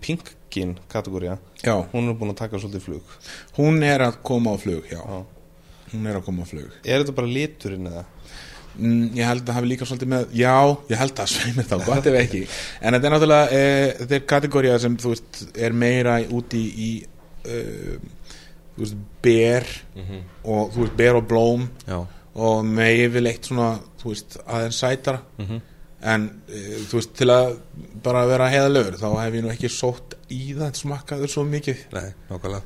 pinkin kategória, hún er búin að taka svolítið flug. hún er að koma á flug já, Já. hún er að koma á flug Er þetta bara liturinn eða? Mm, ég held að hafi líka svolítið með já, ég held að sveimir þá, gott ef ekki en þetta er náttúrulega e, þetta er kategória sem þú veist er meira úti í uh, þú veist, ber Mm og þú veist, ber og blóm Já. og með yfirleitt svona þú veist, aðeins sætara Mm en uh, þú veist, til að bara vera heiðalögur, þá hef ég nú ekki sótt í það smakkaður svo mikið Nei, nákvæmlega.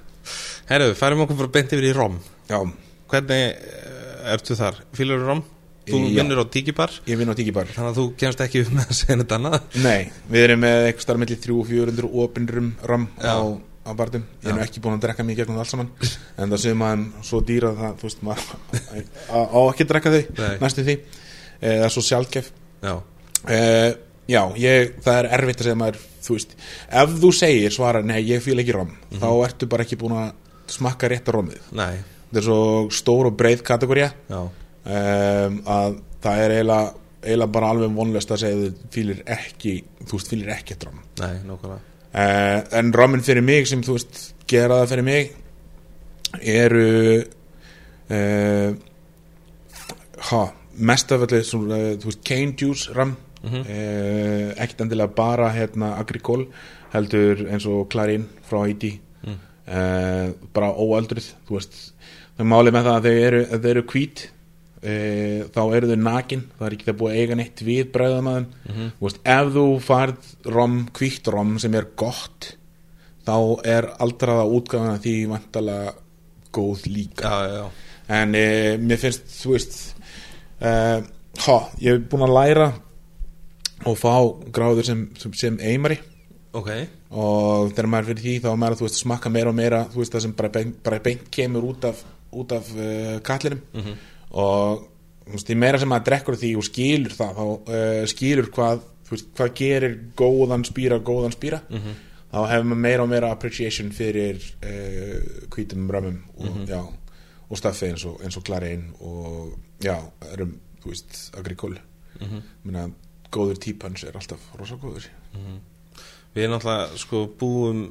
Herru, færum okkur bara beint yfir í Rom. já, Hvernig uh, ertu þar? Fýlur Rom? Þú vinnur á Tíkibar, ég vinn á tíkibar þannig að þú kemst ekki upp með að segja neitt annað. Nei, við erum með eitthvað starf mellir 300-400 opinrum ram Já. á, á barðum Ég er nú ekki búin að drekka í gegnum það allt saman En það séum maður svo dýra það, þú veist, maður á ekki að drekka þau næstu því Eh, Það er svo sjálfgef Já. Uh, Já, ég, það er erfitt að segja maður, þú veist Ef þú segir svara, nei, ég fíl ekki ram Þá ertu bara ekki búin að smakka rétt að romið. Nei, Þetta er svo stór og breið kategória já. um, að það er eiginlega, eiginlega bara alveg vonlöst að segja þú fílir ekki þú veist, fílir ekki ram Nei, nákvæmlega. uh, en ramin fyrir mig sem þú veist, gera það fyrir mig eru uh, ha, mest af allir þú veist, cane juice ram Mhm. uh, ekkert endilega bara hérna agrikól heldur eins og Clarín frá Haiti Mm. uh, bara óaldrið þú veist, það er málið með það að þau eru, að þau eru hvít uh, þá eru þau nakin það er ekki það búið að eiga neitt við bræðamaðum Mhm. þú veist, ef þú farð rom, hvítt rom sem er gott þá er aldraða útgáðan því vantalega góð líka Já, já, en e, mér finnst þú veist e, ha, ég hef búin að læra og fá gráður sem, sem, eimari Ok. og þegar maður fyrir því þá maður að veist, smakka meira og meira veist það sem bara beint, beint kemur út af, út af uh, kallinum Mhm. og þú veist, því meira sem maður drekkur því og skilur það þá uh, skilur hvað, hvað gerir góðan spýra góðan spýra Mhm. þá hefur maður meira og meira appreciation fyrir uh, hvítum römmum og, Mhm. já, og staffi eins og, og klarein og já, erum, þú veist, agrikól Mhm. minna, góður típans er alltaf rosa góður. Við erum náttúrulega sko búum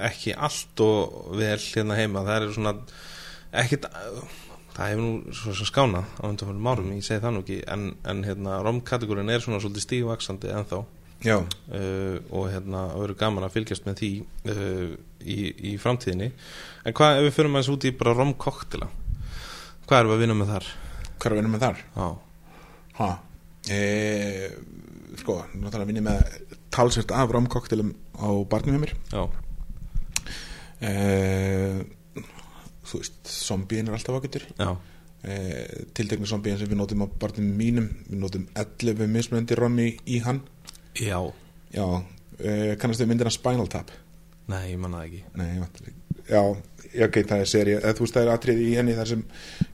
ekki allt og vel hérna heima. Það er svona ekkit það hefur nú svo sem skána á undanfjörnum árum, ég segi það nú ekki en, en hérna romkategórin er svona svolítið stígvaksandi ennþá. Já, uh, og hérna verður gaman að fylgjast með því uh, í, í framtíðinni. En hvað ef við fyrir maður út í bara romkoktila hvað erum við að vinna með þar? hvað er að vinna með þar? Já, Ha, e, sko, náttúrulega vinn ég með talsvert af romkoktelum á barnum hjá mér. Já, e, þú veist, zombíin er alltaf ágættur já, e, tiltekna zombíin sem við notum á barnum mínum við notum 11 mismunandi rommi í hann. Já. Já, e, kannast við myndina Spinal Tap? Nei, ég manna það ekki. Nei, ég vant ekki. Já, ok, það er seri Þú veist, það er atriði í henni þar sem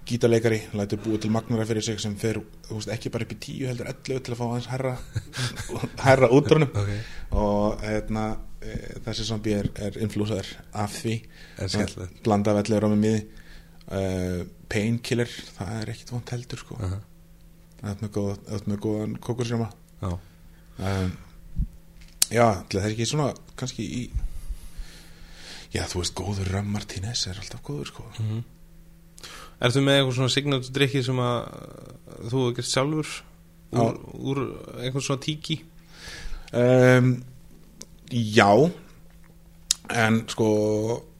gítarleikari lætur búið til magnara fyrir sig sem fer, þú veist, ekki bara upp í tíu heldur 11 til að fá aðeins herra herra útrunum okay. og hérna, e, þessi zombie er, er inflúsaður af því blanda af 11 rámi miði uh, Painkiller, það er ekkit vant heldur sko. uh -huh. það er góð, með góðan kókursjóma Já, um, Já, það er ekki svona kannski í Já, þú veist, góður Ram Martínez er alltaf góður sko Mhm. Ertu með eitthvað svona signatu drikki sem að þú hefur gert sjálfur? Úr, úr eitthvað svona tíki? um, Já. En sko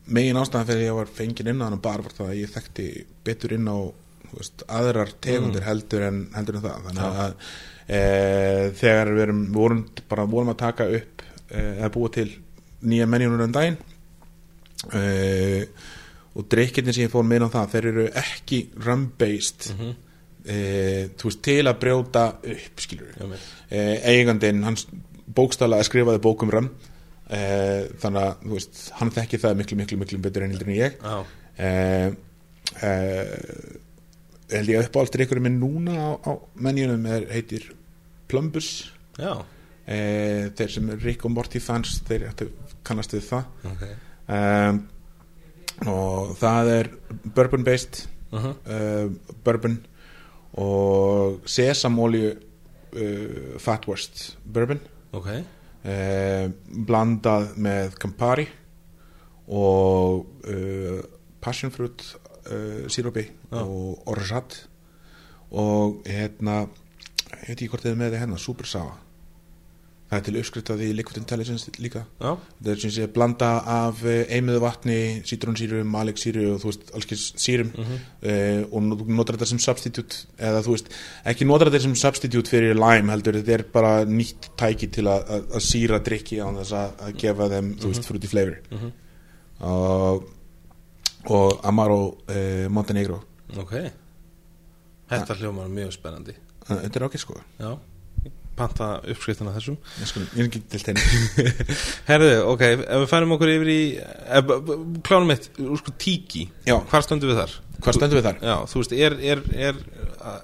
megin ástæðan fyrir ég var fenginn inn á hann bara var það að ég þekkti betur inn á þú veist, aðrar tegundir heldur, en, heldur en það. Þannig að e, þegar við, erum, vorum bara vorum að taka upp e, eða búa til nýja menjunur um daginn e, og drikkirni sem ég fór meina á það þeir eru ekki rum-based Mhm. e, þú veist, til að brjóta upp skilur með. e, eigandinn, hans bókstala skrifaði bókum rum e, þannig að þú veist, hann þekki það miklu, miklu, miklu betur en heldur en ég held ég að uppáhaldur ykkur minn núna á, á menjunum er, heitir Plumbus. Já, þeir sem er Rick og Morty fans þeir ættu kannast við það. Ok. Um, og það er bourbon based uh -huh. uh, bourbon og sesamolju uh, fatworst bourbon Ok, uh, blandað með Campari og uh, passion fruit uh, sírópi Já. og orgeat og hérna ég veit ekki hvort þið með þið hérna, super sour það er til uppskrift í liquid intelligence líka. Já, það er sem sé blanda af einmiðu vatni, sítrónsýru, maliksýru og þú veist, alls kynns sýrum. Mhm. uh, og nú- þú notar þetta sem substitute eða þú veist, ekki notar þetta sem substitute fyrir lime heldur, þetta er bara nýtt tæki til að, síra drikki á þess að, gefa þeim, þú veist, fruity flavor. Mhm. og og Amaro uh, Montenegro. Ok. Þetta hljómar mjög spennandi. Uh, þetta er ákveð sko. Já, panta uppskriftina þessum ég skal, ég er ekki til þeim Herðu, ok, ef við færum okkur yfir í eh, b- b- Klánum mitt, úr sko tíki Já. Hvar stöndum við þar? hvað stöndum við þar? Já, þú veist, er, er, er uh,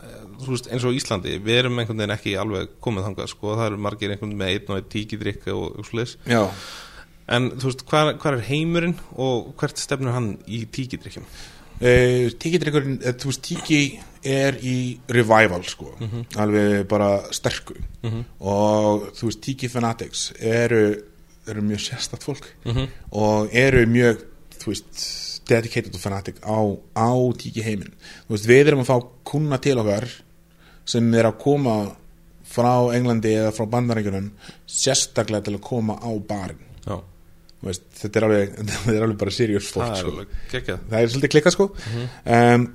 þú veist, eins og Íslandi við erum einhvern veginn ekki alveg komið þangað sko, það eru margir einhvern veginn með einn og einn tíkidrykk og, og slis, já, en þú veist, hvar, hvar er heimurinn og hvert stefnur hann í tíkidrykkjum? Uh, tíkidrykkurinn, eh, þú veist, tíki er í revival sko, alveg bara sterku. Mhm. og þú veist, tíki fanatics eru, eru mjög sérstætt fólk. Mhm. og eru mjög, þú veist dedicated og fanatic á, á tíki heiminn þú veist, við erum að fá kuna til okkar sem er að koma frá Englandi eða frá bandarækjunum sérstaklega til að koma á barinn. Já, Þú veist, þetta er alveg, þetta er alveg bara serious fólk sko. það er svolítið klikkað sko. Um,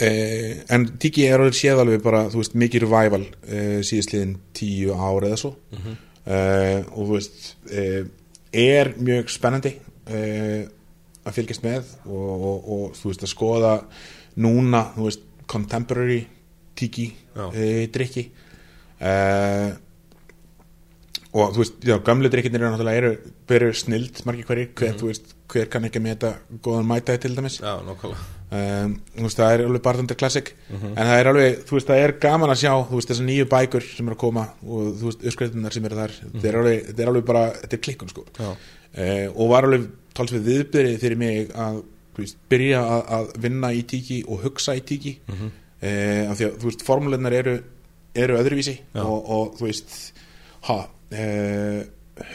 uh, en Tiki er alveg séð alveg bara þú veist, mikið revival uh, síðastliðin tíu ár eða svo. Uh, og þú veist uh, er mjög spennandi uh, að fylgjast með og, og, og þú veist að skoða núna, þú veist, contemporary Já. uh, drikki og þú veist, já, gamle drikkirnir eru náttúrulega eru, eru snild margir hverjir, hver, þú veist, hver kann ekki með þetta góðan mætaði til dæmis? Já, nokkala um, veist, það er alveg barðandir klassik en það er alveg, þú veist, það er gaman að sjá þú veist, þessar nýju bækur sem eru að koma og þú veist, uppskriðunar sem eru þar. Er alveg, þetta er alveg bara, þetta er klikkun sko. Uh, og var alveg talsveit viðbyrðið fyrir mig að veist, byrja að, að vinna í tíki og hugsa í tíki. Mm -hmm. af því að þú veist, formúlunar eru eru öðruvísi og, og þú veist ha, uh,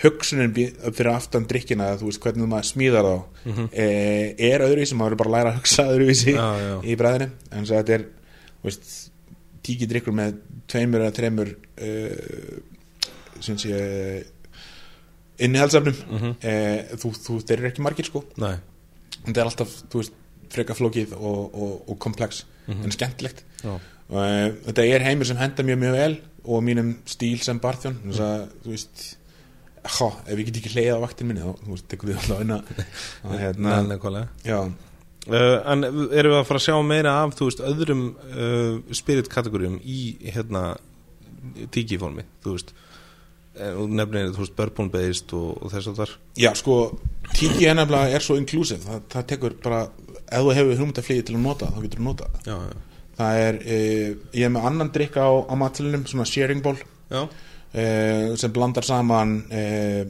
hugsunin fyrir aftan drikkina þú veist, hvernig maður smíðar þá mm er öðruvísi, maður er bara að læra að hugsa öðruvísi Já, já. í bræðinu en svo þetta er, veist tíki drikkur með tveimur eða þreimur uh, sem sé innihaldsefnum. Mm Mhm. þú, þú, þeir eru ekki margir sko. Nei. Þetta er alltaf, þú veist, freka flókið og, og, og komplex en skemmtilegt. Já, og þetta er heimur sem henda mjög mjög vel og mínum stíl sem barþjón. Þess að, þú veist há, ef ég get ekki hleyða á vaktin minni þá, þú veist, tekur við alltaf inn að hérna, Uh, en erum við að fara að sjá meira af þú veist, öðrum uh, spirit kategórium í hérna tíkiformi, þú veist? Eh, og nefnir, þú veist, bourbon based og, og þess að þar já, sko tíki er nefnilega er svo inclusive. Það, það tekur bara, ef þú hefur hugmyndaflýði til að nota, þá getur þú nota Já, já, það er, uh, ég er með annan drikka á, á matilunum, svona sharing bowl. Já, sem blandar saman uh,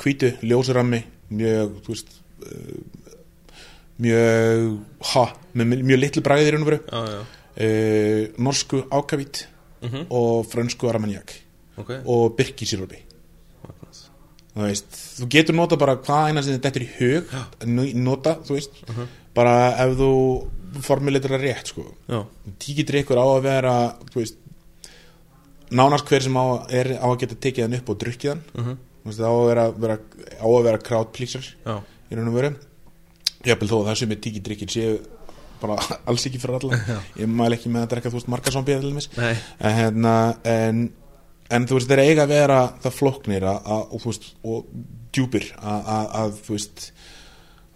hvítu, ljósurammi mjög, veist uh, mjög ha, með mjög, mjög litlu bræðir uh, norsku ákavít Mhm. og frönsku armagnac ok. og birkisírópi þú veist, þú getur nota bara hvað eina sem þetta er í hug nota, þú veist. Bara ef þú formuleitur að rétt sko. Já, tíkidrykkur á að vera þú veist, nánast hver sem á, er, á að geta tekið hann upp og drukkið hann. Mhm. Þú veist, það á að vera, vera, á að vera crowd pleaser já, í raun og veru. Jafnvel þó að það sem er tíkidrykkir séu bara alls ekki fyrir alla. Ég mæl ekki með að drekka þú veist nei. En, hérna, en, en þú veist þeir eiga að vera það flóknir að, að, og, veist, og djúpir að, að, að þú veist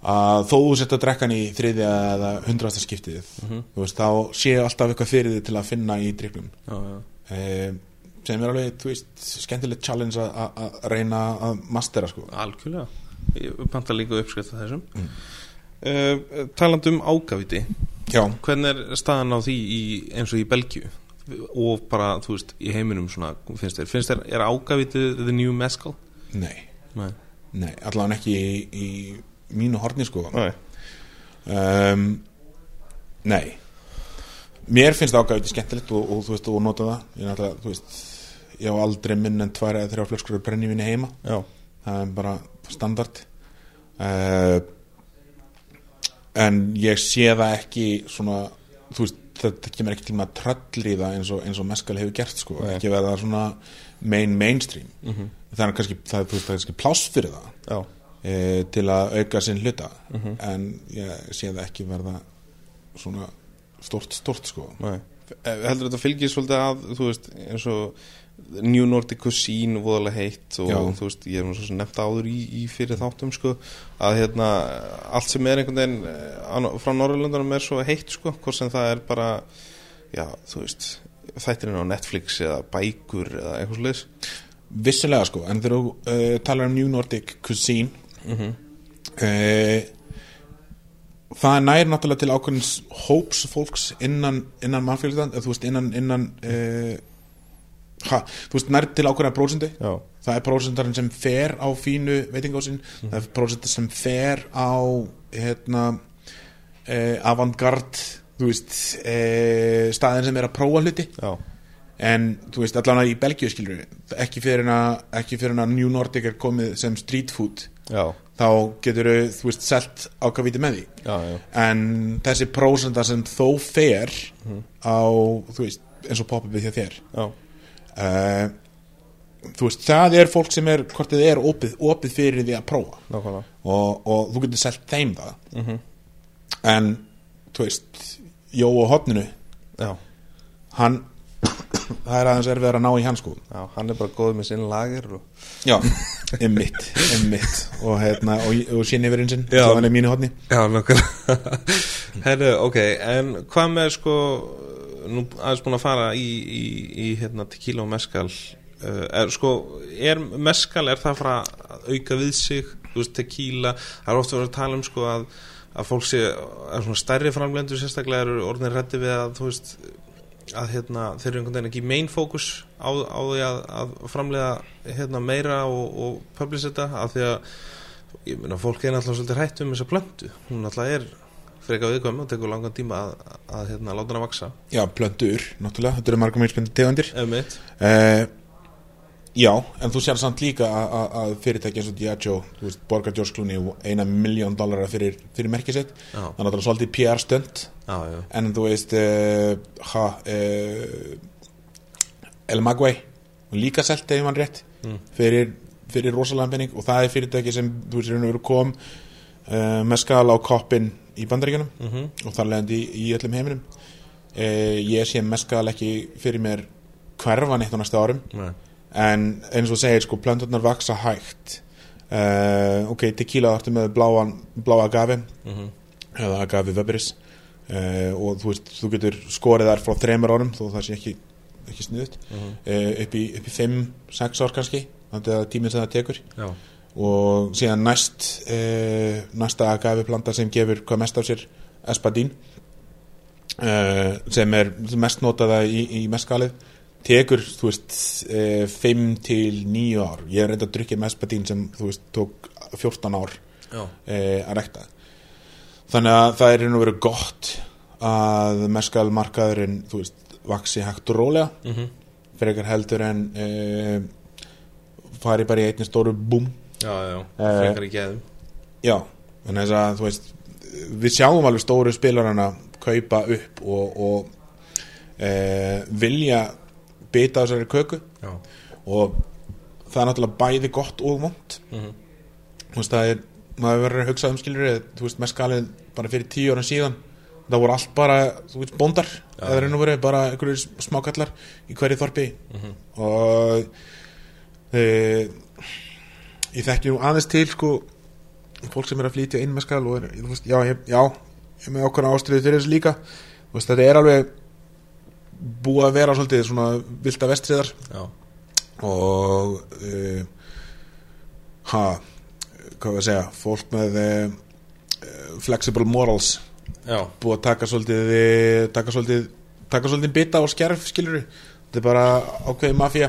að þó þú sett að drekka hann í þriðja eða hundrasta skiptið þú veist, þá séu alltaf eitthvað fyrir þið til að finna í driklum Já, já, e, sem er alveg, þú veist, skemmtilegt challenge að- að að reyna að mastera sko. Algjörlega. Ég panta líka uppskrift af þessum. Mm. Talandi um ágaviti já, Hvernig er staðan á því í, eins og í Belgíu? Og bara, þú veist, í heiminum svona, finnst þér, finnst þér, er ágavitið the new mescal? nei, Nei, nei allavega ekki í, í mínu horni sko. Nei. um, Nei Mér finnst það ágæðið skemmtilegt og, og þú veist, og nota það. Ég, náttúrulega, þú veist, ég á aldrei minn en tvær eða þrjá flöskur af brennivinni heima. Já, það er bara standard. Uh, en ég sé það ekki svona, þú veist þetta kemur ekki til með að tröllri það eins og, eins og meskal hefur gert sko, Nei. ekki verða svona main mainstream. Mhm. það er kannski, það, er, veist, það er kannski pláss fyrir það e, til að auka sinn hluta. Mhm. en ég sé það ekki verða svona stort, stort sko nei Eh, Heldur þetta fylgir svolítið að, þú veist, eins og New Nordic Cuisine voðalega heitt og Já. þú veist, ég hef nefnt áður í, í fyrir þáttum, sko að hérna, allt sem er einhvern veginn eh, frá Norrlöndunum er svo heitt, sko, hvort sem það er bara já, þú veist þættirinn á Netflix eða bækur eða eitthvað sliðis vissulega sko, en þegar þú uh, talar um New Nordic Cuisine mm -hmm. uh, það nær náttúrulega til ákveðins hóps fólks innan, innan mannfélagstand, eða þú veist innan, innan uh, ha, þú veist nær til ákveðina prósendu Já, það er prósentarinn sem fer á fínu veitingásinn, það er prósentar sem fer á hérna eh, avantgard þú veist eh, staðin sem er að prófa hluti. Já, en þú veist allan í Belgíu skilur að, ekki fyrir að New Nordic er komið sem street food. Já, þá getur þú veist selt ákvævíti með því. Já, já. en þessi prósentar sem þó fer á þú veist eins og pop-upið hjá þér. Uh, þú veist, það er fólk sem er hvort þið er opið, opið fyrir því að prófa. Og, og þú getur selt þeim það. Mm en þú veist Jó og hotninu, Já, hann það er aðeins erfið að ná í hann sko. Já, hann er bara góð með sinn lager og... já, emmitt, emmitt og hérna, og, og sín yfir einsinn Já. svo hann er mínu hotni Já, nokkuð Herru, ok, en hvað með sko nú aðeins búin að fara í, í, í hérna, tequila og meskal uh, er, sko, er meskal er það frá að auka við sig? Þú veist, tequila, það er ofta verið að tala um sko að, að fólk sé að svona stærri framlendur sérstaklega eru orðin reddi við að þú veist að hérna, þeir eru einhvern veginn ekki main focus á, á því að, að framlega hérna, meira og, og publicita af því að meina fólk er náttúrulega svolítið hrætt um þessa plöntu. Hún náttúrulega er freka viðkvæm og tekur langan tíma að, að, að hérna, láta hana vaksa já, plöndur, náttúrulega, þetta eru marga mjög spennandi tegundir eða mitt uh, já, en þú sér samt líka að- að að fyrirtæki eins og Diageo þú veist, borgar George Clooney eina miljón dollara fyrir, fyrir merkið sitt. Já, það er svolítið PR stönd en þú veist uh, ha, uh, El Magway líka selt ef mann rétt Mm. fyrir, fyrir rosalega penning og það er fyrirtæki sem þú veist og veru kom uh, með skala á koppin í bandaríkjunum mhm, og þar leðandi í, í öllum heiminum. Ég sé með skala ekki fyrir mér hverfa neitt á næsta árum. Nei, en eins og segir sko plönturnar vaksa hægt. Uh, ok, tequila áttu með bláan, bláa agafi mhm, eða agafi veberis uh, og þú veist, þú getur skorið þar frá þremur árum þó það sé ekki, ekki sniðut mhm, uh, upp í, upp í 5-6 ár kannski þannig að tíminn sem það tekur. Já, og síðan næst næsta agafi planta sem gefur hvað mest af sér espadín uh, sem er mest notaða í, í meskalið tekur, þú veist, uh, 5 til 9 ár. Ég er reynda að drukja með espadín sem, þú veist, tók 14 ár uh, að rekta þannig að það er einu verið gott að meskal markaðurinn, þú veist, vaksi hægt og rólega. Mhm, frekar heldur en uh, fari bara í einni stóru búm. Já, já, Eh, frekar í geðum. já, þannig að þú veist við sjáum alveg stóru spilarana kaupa upp og, og e, vilja bita á þessari köku. Já. og það er náttúrulega bæði gott og vond Mhm. þú veist það er maður verður að hugsa um skilur þú veist meskalið bara fyrir tíu ára síðan það voru allt bara, þú veist, bóndar eða reynum verið bara einhverjur smákallar í hverju þorpi. Og e, ég þekki nú aðeins til sko fólk sem er að flytja inn með skal og er, veist, já, ég, já ég með okkur ástriði fyrir þessu líka. Þú veist, þetta er alveg búið að vera svolítið svona vilda vestriðar Já. og uh, ha hvað var að segja, fólk með uh, flexible morals Já. búið að taka svolítið eh, taka svolítið, taka svolítið bita og skerf skilur þetta er bara ákveðið mafía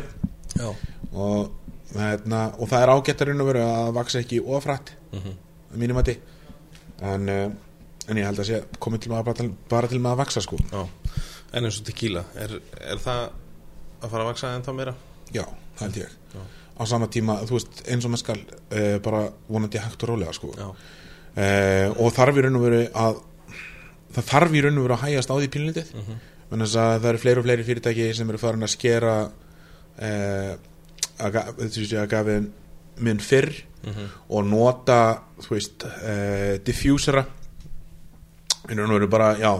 Já. og, hérna, og það er ágættarinn að vera að vaksa ekki ofrætt Mhm. að mínum að en, uh, en ég held að sé komið til maður bara til, bara til maður að vaksa sko Já. En eins og tequila, er, er það að fara að vaksa ennþá meira? já, það held ég Já. á sama tíma, þú veist, eins og með skal uh, bara vonandi hægt og rólega sko uh, og þarf í raun og veru að það þarf í raun og veru að hægast á því pínlítið mm Mhm. -hmm. þess að það eru fleiri og fleiri fyrirtæki sem eru farin að skera uh, að, ga- þessu sé að gafi minn fyrr Mhm. og nota þú veist uh, diffusera í raun og veru bara, já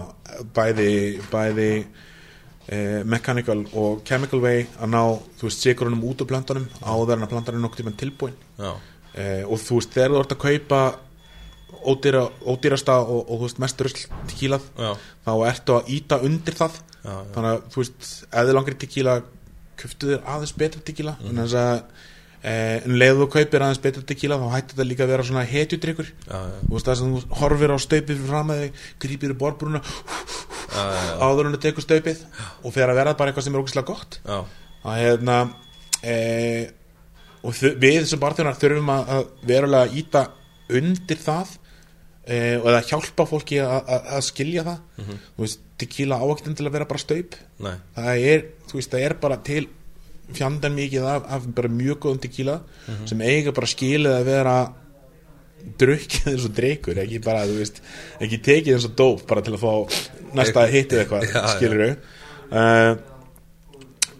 bæði, bæði uh, mechanical og chemical way að ná, þú veist, sigurunum út úr plantanum áður en að plantan er nokkuð tímann tilbúin uh, og þú veist, þegar þú ert að kaupa ódýra, ódýrasta og, og þú veist, mest rusl tequilað þá ertu að íta undir það. Já, já. þannig að þú veist, þið langir tequila köftu þér aðeins betra tequila. Mm. en þess að eh, en leið þú kaupir aðeins betra tequila þá hættir þetta líka að vera svona hetjudrykkur. Já, já. þú veist það sem þú horfir á staupið fram að þig grípir í já, já. áður en þú tekur staupið og fer að vera bara eitthvað sem er ógæslega gott. Já. að hérna e, og þau- við sem barþjónar þurfum að, að verulega íta undir það e, og eða hjálpa fólki að, að, að skilja það. Þú veist, tequila ávægtin til að vera bara staup. Það er, veist, það er bara til fjandan mikið af, af bara mjög góðum tequila sem eiga bara skilið að vera drukkið eins og dreikur ekki bara, þú veist, ekki tekið eins og dóp bara til að fá næsta hittið eitthvað Já, já. skilur uh,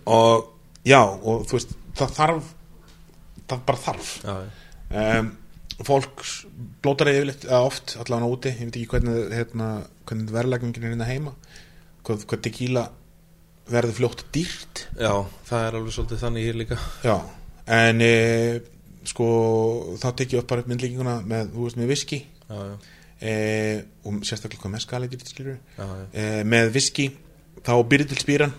og já, og þú veist það þarf það bara þarf Já, já. um, fólk blótar eða oft, allavega úti, ég veit ekki hvernig hérna, hvernig verðlækningin er hérna heima hvað, hvað tequila verður fljótt dýrt. Já, það er alveg svolítið þannig hér líka. Já, en e, sko, þá tek ég upp bara upp myndlíkinguna með, þú veist, með viski. E, og sérstaklega hvað með skali dýrt skilur e, með viski þá byrjir til spýran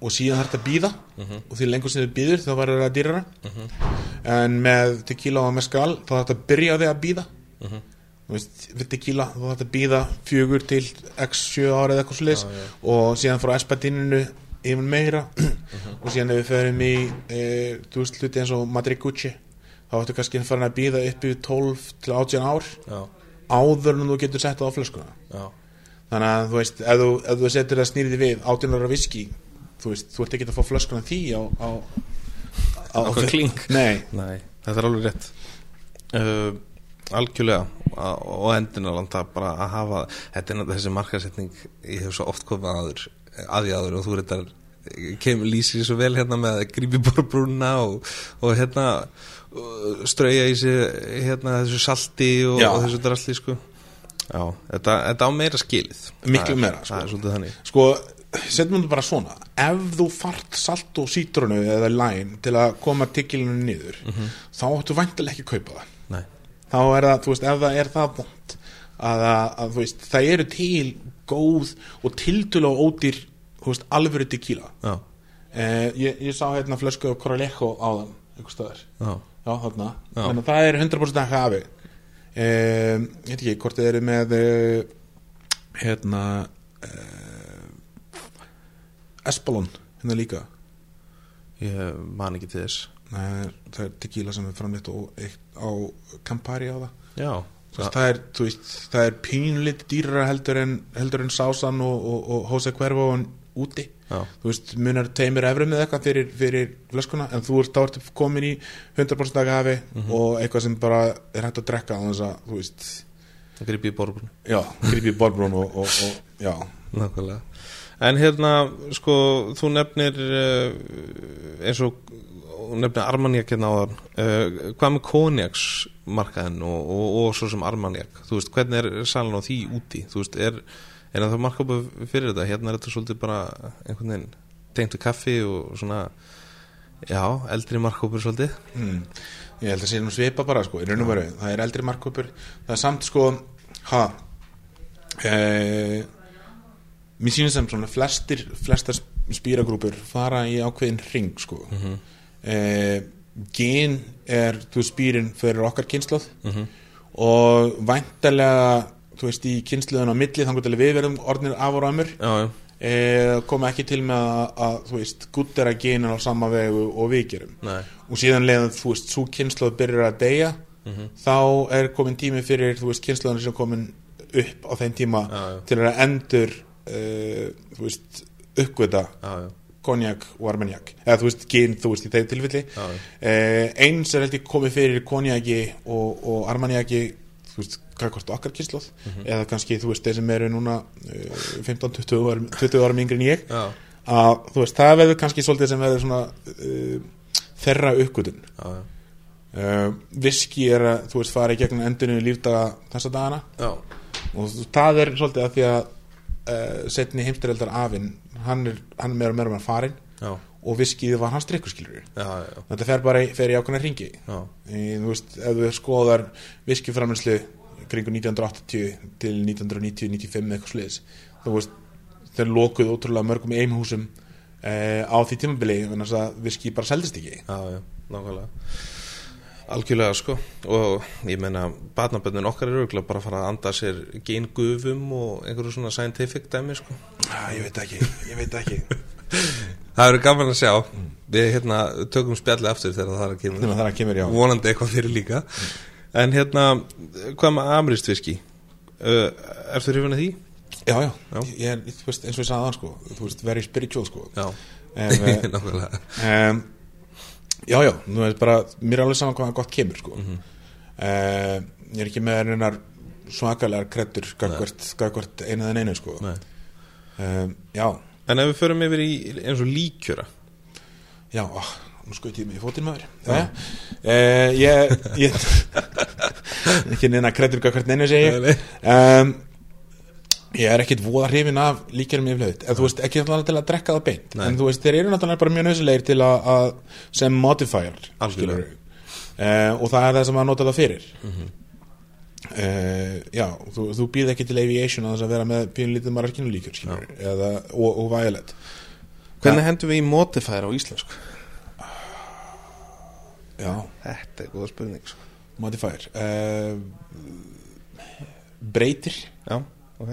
og síðan þarf þetta að býða og því lengur sem þið býður þá verður það dýrara. En með tequila og mezcal þá þarf þetta að byrja á því að býða þú veist, við tequila þá þarf að býða fjögur til x 7 ára eða eitthvað já. og síðan frá espadíninu yfir meira. Og síðan ef við förum í e, þú veist hluti eins og Madrid Gucci þá ættu kannski að fara að býða upp í 12 til 18 ár Já, áður en þú getur sett það á flöskuna. Þannig að þú veist, ef þú, ef þú setur það snýrið við átjónara viski þú veist, þú ert ekki að fá flöskuna því á, á, á, Á kling? nei, nei, þetta er alveg rétt. Uh, Algjörlega. Og endinaland það bara að hafa þetta er þessi markasetning ég hef svo oft komið aður að því aður og þú reyndar kemur lýsir svo vel hérna með að grípi borbrúna og, og hérna strauja í sig hérna þessu salti og, og þessu drasli sko. Já, þetta, þetta á meira skilið. Miklu er- meira, sko. Er sko setjum við bara svona. Ef þú fart salt og sítrunu eða læn til að koma tiggilinu niður þá áttu væntilega ekki að kaupa það þá er það, þú veist, ef það er það vond að, að, þú veist, það eru til góð og og ódýr, þú veist, alvöru tequila eh, ég, ég sá hérna flösku af Coralejo áðan einhver staðar já, Já, þarna. Já. Þannig að það er 100% að hafi. Um, ég veit ekki hvort þið eru með uh, hérna uh, Espalon hérna líka. ég man ekki til þess Nei, það er tequila sem er framleitt og eitt á Campari á það. Já, Það, það er, veist, það er pínleitt dýrara heldur en, heldur en Sásan og, og, og Jose Cuervo og úti. já, Þú veist, munar teimur efri með eitthvað fyrir, fyrir flöskuna, en þú ert þá ertu komin í 100% agafi Mhm. og eitthvað sem bara er hægt að drekka á þess að, þú veist, Gripi í borbrún já, gripi í borbrún og, og, já, Nákvæmlega En hérna, sko, þú nefnir uh, eins og þú nefnir Armaniak hérna á þann uh, hvað með konjaksmarkaðin og, og, og svo sem Armaniak þú veist, hvernig er salin á því úti? Þú veist, er, er það markaðu fyrir þetta? Hérna er þetta svolítið bara einhvern veginn tengt við kaffi og svona já, eldri markópur svolítið. Hmm. ég held að það sé nú svipa bara sko, í raun og veru, það er eldri markkópur það er samt sko ha eeeeh mér sýnir sem svona flestir flestar spýragrúpur fara í ákveðin ring sko. Mm -hmm. Eh, gen er þú spýrin fyrir okkar kynsloð mm -hmm. og væntalega þú veist í kynsluðun á milli þannig að við verðum orðinir af og rámur eh, koma ekki til með að, að þú veist guttera genin á sama vegu og við gerum Nei. og síðan leðan þú veist svo kynsluð byrjar að deyja mm -hmm. þá er komin tími fyrir þú veist kynsluðan sem komin upp á þeim tíma já, já. til að endur uh, þú veist uppgöta konjak og armeniak eða þú veist, gen, þú veist, í þeim tilfelli. Uh, eins er held ég komið fyrir konjaki og, og armeniaki þú veist, hvað hvort okkar kynsloð mm -hmm. eða kannski, þú veist, þeir sem eru núna uh, 15-20 árum, 20 árum yngri en ég. Já. að, þú veist, það verður kannski svolítið sem verður svona þerra uppgötun. Viski er að, þú veist, fara í gegnum endinu lífdaga þessa dagana. Já. og það er svolítið að því að uh, setni heimstyrildar afinn hann er, hann er meira og meira með farin Já. og viskið var hans drikkurskilur þetta fer bara í, fer í ákveðna ringi í, þú veist, ef þú skoðar viskiframlenslu kringu 1980 til 1990-95 eitthvað sliðis þú veist, þeir lokuð ótrúlega mörgum einhúsum uh, á því tímabili þess að viski bara seldist ekki. Já, já, nákvæmlega algjörlega sko. Og ég meina batnaböndin okkar eru auðvitað bara að fara að anda sér gengufum og einhverju svona scientific dæmi sko. Já, ég veit ekki, ég veit ekki. Það eru gaman að sjá. Við hérna tökum spjalli aftur þegar það að kemur, Þegar það að kemur, já. vonandi eitthvað fyrir líka. En hérna, hvað með amristviski uh, er þú hrifin að því? Já, já, Já. Ég þú veist, eins og ég sagði það sko þú veist, very spiritual sko. Já, eh, nákvæmlega. um, Já, já, nú er bara mér er alveg saman hvaðan gott kemur sko. Mm Ég er ekki með einar svakalegar kreddur gagvart einu en einu sko. Um, Já, En ef við förum yfir í eins og líkjöra? Já, ó, nú skoði mig í fótinn maður. Já, uh, ég, ég ekki neina kreddur gagvart einu segi um, Ég er ekkit voða hrifin af líkjarum yfirleitt, en þú veist, ekki náttúrulega til að drekka það beint, Nei. en þú veist, þeir eru náttúrulega bara mjög nöðsilegir til að, að sem modifier, skilurðu. uh, og það er það sem að nota það fyrir Mhm. uh, Já, þú, þú býð ekki til aviation að þess að vera með pínlítið marginu líkjur, skilur eða, og, og violet Hvernig hendum við í modifier á íslensku? Já, Þetta er góða spurning sko. modifier uh, Breytir Já, ok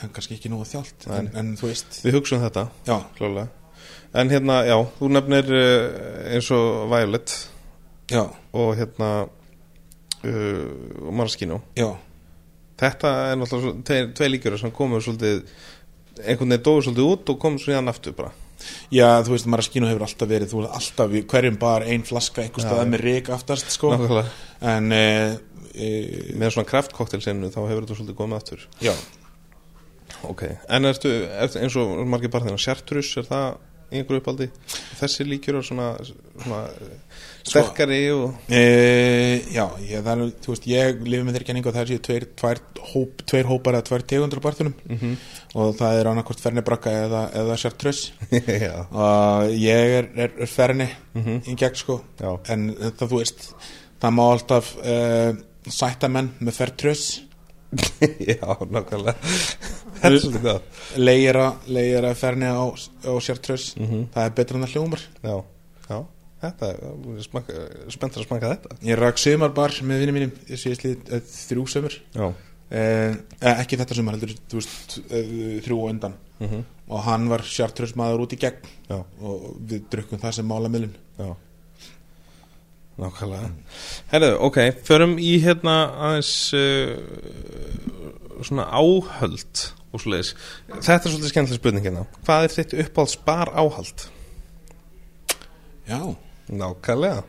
kannski ekki nú að þjált en, en þú veist, Við hugsaum þetta, já, klálega En hérna, já, þú nefnir uh, eins og Violet já, og hérna uh, Maraskino já. Þetta er náttúrulega tveir, tveir líkjöra sem komur svolítið einhvern veginn dói svolítið út og komur svo hérna aftur bara. Já, þú veist, Maraskino hefur alltaf verið þú veist, alltaf í hverjum bar ein flaska staðar já. með rík aftast sko. Nákvæmlega. en e, e, Með svona kraftkoktelsinnu þá hefur þetta svolítið komið aftur. Já, Ok, en ertu, ertu eins og margir bara þeirra Sjartrus, er það einhverju uppaldi? Þessi líkjöra svona, svona eh, sterkari og e, já ég, er, þú veist, ég lifi með þeirri kenningu að það séu tveir, tveir, hóp, tveir hópar eða tveir tegundur á barþunum Mhm. og það er annarkvort fernibrakka eða, eða Já, og ég er, er, er ferni í gegn sko. Já. en það þú veist það má alltaf uh, sætta menn með fertreuse já, nákvæmlega. Þetta er svolítið gott leira, leira ferni á, á chartreuse það er betra en það hljómar. Já, já, þetta er spenntur að smaka þetta. Ég rak sömarbar með vinnum mínum uh, þrjú sömur Já, eh, ekki þetta sömur heldur veist, uh, þrjú og undan. Mhm. og hann var chartreuse maður út í gegn. Já, og við drukkum það sem mála miðlun já Nákvæmlega. Herðu, ok, förum í hérna aðeins uh, svona áhöld og svoleiðis. Þetta er svolítið skemmtileg spurning hérna. Hvað er þitt uppáhalds bar áhald? já, Nákvæmlega.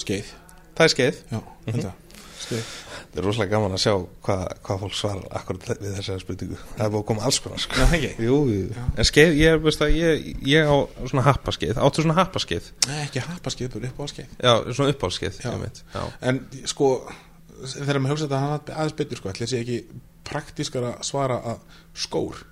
Skeið. Það er skeið. Já, þetta þetta er rosalega gaman að sjá hvað, hvað fólk svarar akkurat við þessari spurningu. Það er búið að koma alls konar sko. En skeið, ég, veist að, ég, ég á svona hapaskeið áttu svona hapaskeið Nei, ekki hapaskeið, bara upp á skeið já, svona uppálskeið Já. einmitt. já. En sko, þegar maður hugsa þetta hann aðeins betur sko, ætli þessi ekki praktískar að svara að skór.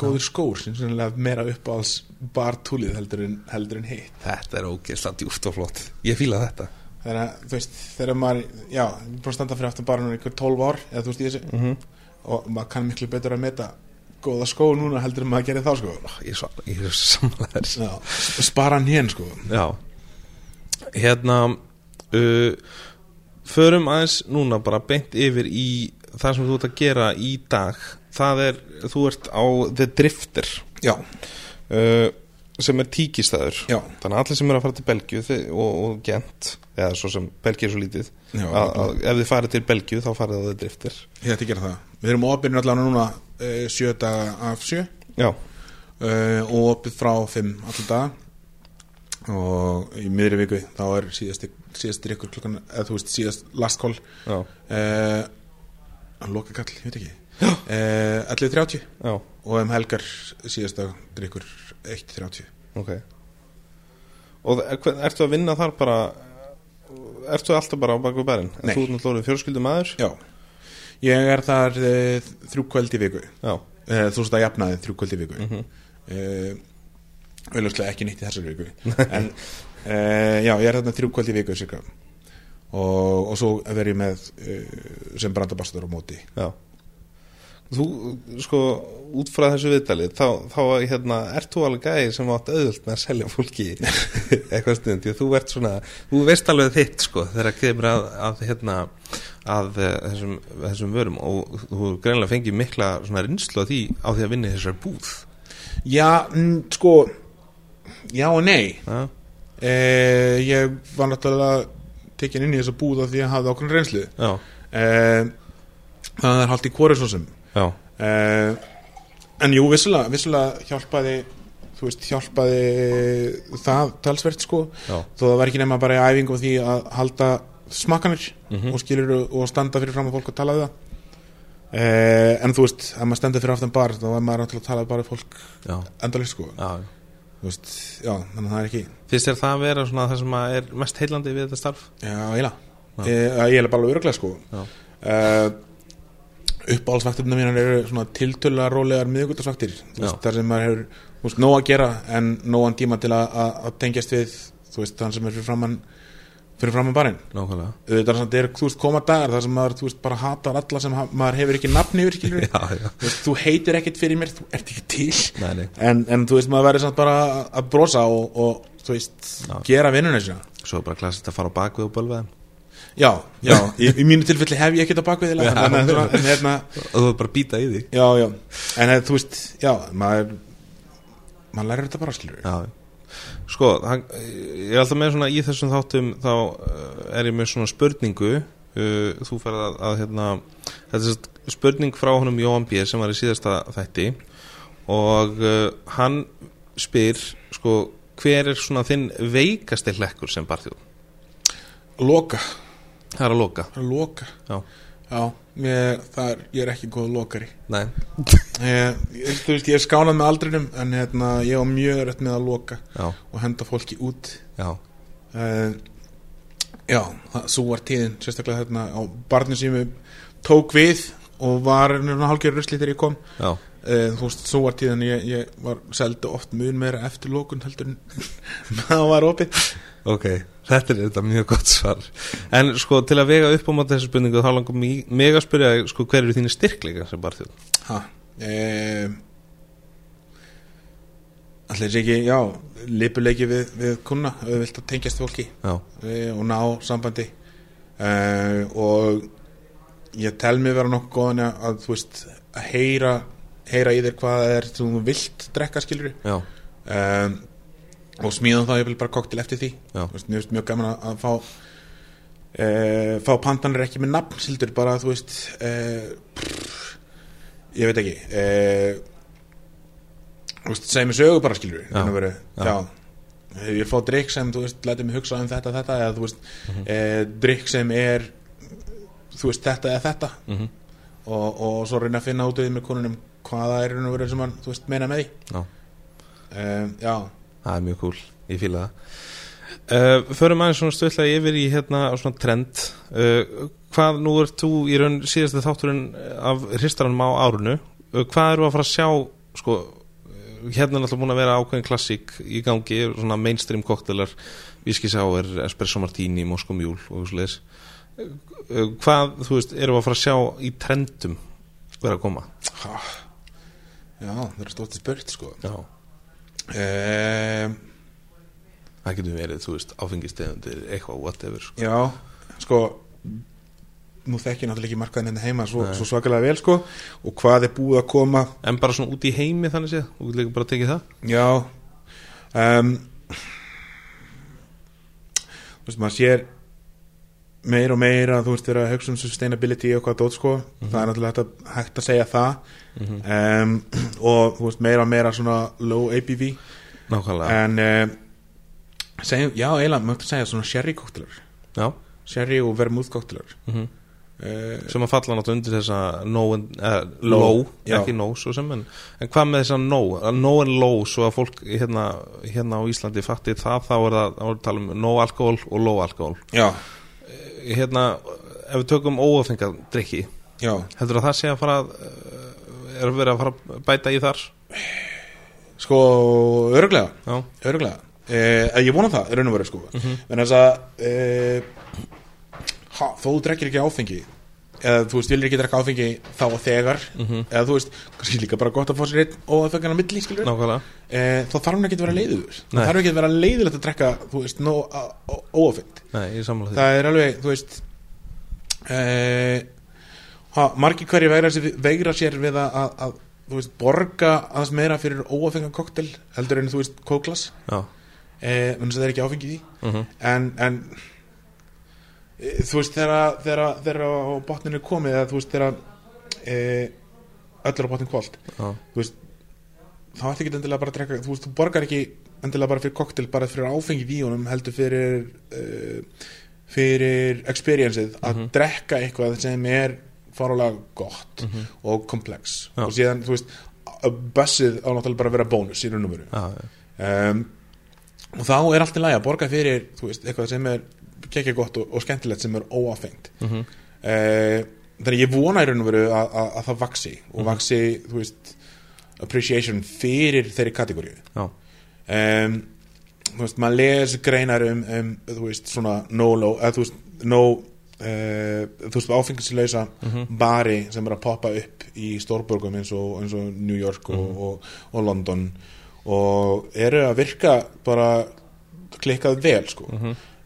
Góður skór sem sannlega meira uppáhalds bartúlið heldur en, heldur en hitt. Þetta er ógeðslega djúft og flott. Ég fíla þetta þegar að, þú veist, þegar maður já, búin að standa fyrir aftan barnum einhver 12 ár eða þú veist í þessu. Mm -hmm. og maður kann miklu betur að meta góða skó núna heldur en maður gerir þá sko. Ég er svo, ég er svo samlega þess já, spara hann hér sko. Já. Hérna uh, Förum aðeins núna bara beint yfir í það sem þú ert að gera í dag. Það er, þú ert á The Drifter. Já, uh, sem er tíkistæður já, Þannig að allir sem eru að fara til Belgíu þið, og, og Gent, eða svo sem Belgíu er svo lítið já að, að, Ef þið farið til Belgíu þá farið á The Drifter ég ætti að gera það. Við erum opinn allavega núna uh, sjö daga af sjö. Uh, og opið frá 5 alltaf daga. Og í miðri viku þá er síðast, síðast drikkur klukkan eða þú veist síðast last call uh, að loka kall, ég veit ekki. Uh, 11.30 já, og um helgar síðasta drikkur 1.30 ok. Og er, ertu að vinna þar bara Ertu alltaf bara á baku bærin? Nei. Þú ert náttúrulega fjölskyldu maður já, ég er þar uh, þrjú kvöld í viku. Já, uh, þú veist að jafnaði þrjú kvöld í viku. Mm uh, auðvitað ekki nýtt í þessari viku. En já, ég er þarna þrjú kvöld í viku og, og svo verð ég með sem brandabastur á móti. Já Þú, sko, út frá þessu viðtali þá, þá hérna, ert þú alveg gæði sem átt auðvöld með að selja fólki eitthvað stund, því að þú ert svona þú veist alveg þitt, sko, þegar kemur að, að hérna, að eh, þessum, þessum vörum. Og þú greinlega fengið mikla svona rinslu á því á því að vinna þessar búð. Já, mm, sko já og nei. Já, uh, ég var náttúrulega tekin inn í þessa búð af því að hafa okkur reynslu. Já, uh, það er haldið hvori svo sem. já, uh, en jú, vissulega, vissulega hjálpaði þú veist, hjálpaði það talsvert sko. Já, þó það var ekki nema bara í æfingu á því að halda smakkanir Mhm. og skilur og standa fyrir fram að fólk að tala við það. Eh, en þú veist, ef maður stendur fyrir aftan bar þá er maður náttúrulega að tala bara fólk endalist sko, já. veist, já, þannig að það er ekki Finnst þér það að vera svona það sem að er mest heillandi við þetta starf? já, eiginlega, eh, ég er bara alveg öruglega sko. Uh, uppáhaldsvakturna mínar eru svona tiltölulega rólegar Já. þar sem maður hefur veist, nóg að gera en nógan tíma til að, tengjast við þú veist, þann sem er fyrir framann fyrir framann barinn. Auðvitað er þú veist, koma dagar þar sem maður, þú veist, bara hatar alla sem maður hefur ekki nafn yfir, þú, heitir ekkert fyrir mér, þú ert ekki til. Nei, nei. En, en þú veist, maður verður samt bara að- brosa og, og þú veist, Já. gera vinnuna sína. Svo bara klassist að fara á bakvið og bölva þeim já, já, í, í mínu tilfelli hef ég ekkert á bakvið Já. en, en, en hérna, þú er bara að býta í því já, já en eh, þú veist, já, maður maður lærir þetta bara, skilur Já, sko, hann, ég er alltaf með svona í þessum þáttum þá uh, er ég með svona spurningu uh, þú ferð að, að hérna, þetta er spurning frá honum Jóhann B. sem var í síðasta þætti og uh, hann spyr sko, hver er svona þinn veikasti hlekkur sem barþjóð? loka, Það er að loka. Að loka? Já, já, það er, ég er ekki góð lokari. Nei, ég, ég, þú veist, ég er skánað með aldrinum en hérna, ég var mjög rætt með að loka já, og henda fólki út. Já, uh, já, það, svo var tíðin sérstaklega hérna á barnið sem ég tók við og var hálfgerður rusli þegar ég kom. Já. Uh, þú veist, svo var tíðan ég, ég var seldu oft mun meira eftir lókun heldur en það var opið Ok, þetta er þetta mjög gott svar. En sko, til að vega upp á móti þessu spurningu þá langar mig að spyrja sko, hver eru þínu styrkleika sem barþjóð? ha, uh, allir ekki já, lipuleiki við, við kuna við vilt að tengjast fólki. Uh, og ná sambandi. Uh, og ég tel mig vera nokkuð góðan að, þú veist, að heyra heyra í þér hvað er þú vilt drekka skilur um, og smíðan þá ég vil bara koktel eftir því veist, finnst mjög gaman að, að fá uh, fá pandanir ekki með nafn sildur bara þú veist uh, pff, ég veit ekki uh, þú veist, segja mig sögu bara skilur Já. já. Ég vil fá drikk sem þú veist, lætið mig hugsa um þetta þetta eða þú veist, Mhm. uh, drikk sem er þú veist, þetta eða þetta Mhm. og, og svo reyna að finna út við með konunum hvaða er raun og verið sem hann, veist, meina með því Já, um, já, það er mjög cool, ég fíla það. Uh, Förum aðeins svona stöðlega yfir í hérna svona trend. Uh, Hvað, nú ert þú í raun síðasta þátturinn af hristaranum á árunu uh, Hvað eru að fara að sjá, sko hérna er náttúrulega búin að vera ákveðin klassík í gangi, svona mainstream koktelar Sour, Espresso Martini, Moscow Mule og uh, Hvað, þú veist, eru að fara að sjá í trendum vera að koma? Já, það er stótt spurt sko. Já um, Það getur verið, þú veist, áfengistegundir, eitthvað, whatever sko. já, sko nú þekki ég náttúrulega ekki markaðin hérna heima svo, svo svakalega vel sko. Og hvað er búið að koma? En bara svona út í heimi þannig séð, þú getur líka bara að tekið það. Já um, Þú veist, maður sér meir og meira, þú veist, þeirra hugsa um sustainability og hvað dót, sko. Það er náttúrulega hægt að, hægt að segja það. Um, og þú veist, meira og meira svona low ABV Nákvæmlega. En um, segjum, já, eiginlega, maður segja svona sherry koktelar Já, sherry og vermouth koktelar mm uh, sem að falla náttúrulega undir þessa no and, eh, Low, já. ekki no svo sem en, en hvað með þessa no, að no and low svo að fólk hérna, hérna á Íslandi fatti það, þá er það, það tala um no alkohol og low alkohol Já, hérna, ef við tökum óafengað drikki, heldur að það sé að fara að, eh, er verið að fara að bæta í þar? Sko, örglega Já, Örgulega eh, Ég vona það, raun og verið sko. Mhm. -hmm. þess að eh, þó þú drekkir ekki áfengi eða þú veist, viljir ekki drekka áfengi þá og þegar. Mhm. eða þú veist, kannski líka bara gott að fá sér einn og það fengar að milli, skilur nákvæmlega. Eh, þá þarf hann ekki að vera leiður það þarf ekki að vera leiðilegt að drekka þú veist, óafengt það er alveg, þú veist ha, margir hverju vegra sér, vegra sér við að, að, að þú veist, borga aðeins meira fyrir óafengan koktel heldur en þú veist, kóklas Já, eh, menn þess að það er ekki áfengi í því. Mhm, en, en e, þú veist þegar, á botninu komið eða þú veist þegar e, öll er á botnin kvöld já, þú veist þá ætti ekki endilega bara að drekka þú veist þú borgar ekki endilega bara fyrir koktel bara fyrir áfengið í honum heldur fyrir uh, fyrir experienceið að Mhm. drekka eitthvað sem er farulega gott og komplex. Já. og síðan þú veist bussið á náttúrulega bara að vera bónus í raun og veru. Og þá er allt í lagi að borga fyrir þú veist, eitthvað sem er kekkja gott og, og skemmtilegt sem er óafengt. Mhm. uh, þannig ég vona í raun og veru að, að, að það vaksi og vaksi, þú veist appreciation fyrir þeirri kategóriu já. um, þú veist, maður les greinar um, um þú veist, svona no low, eða þú veist, no uh, þú veist, áfengislausa bari sem er að poppa upp í stórborgum eins og, eins og New York og, og, og London og eru að virka bara klikkað vel sko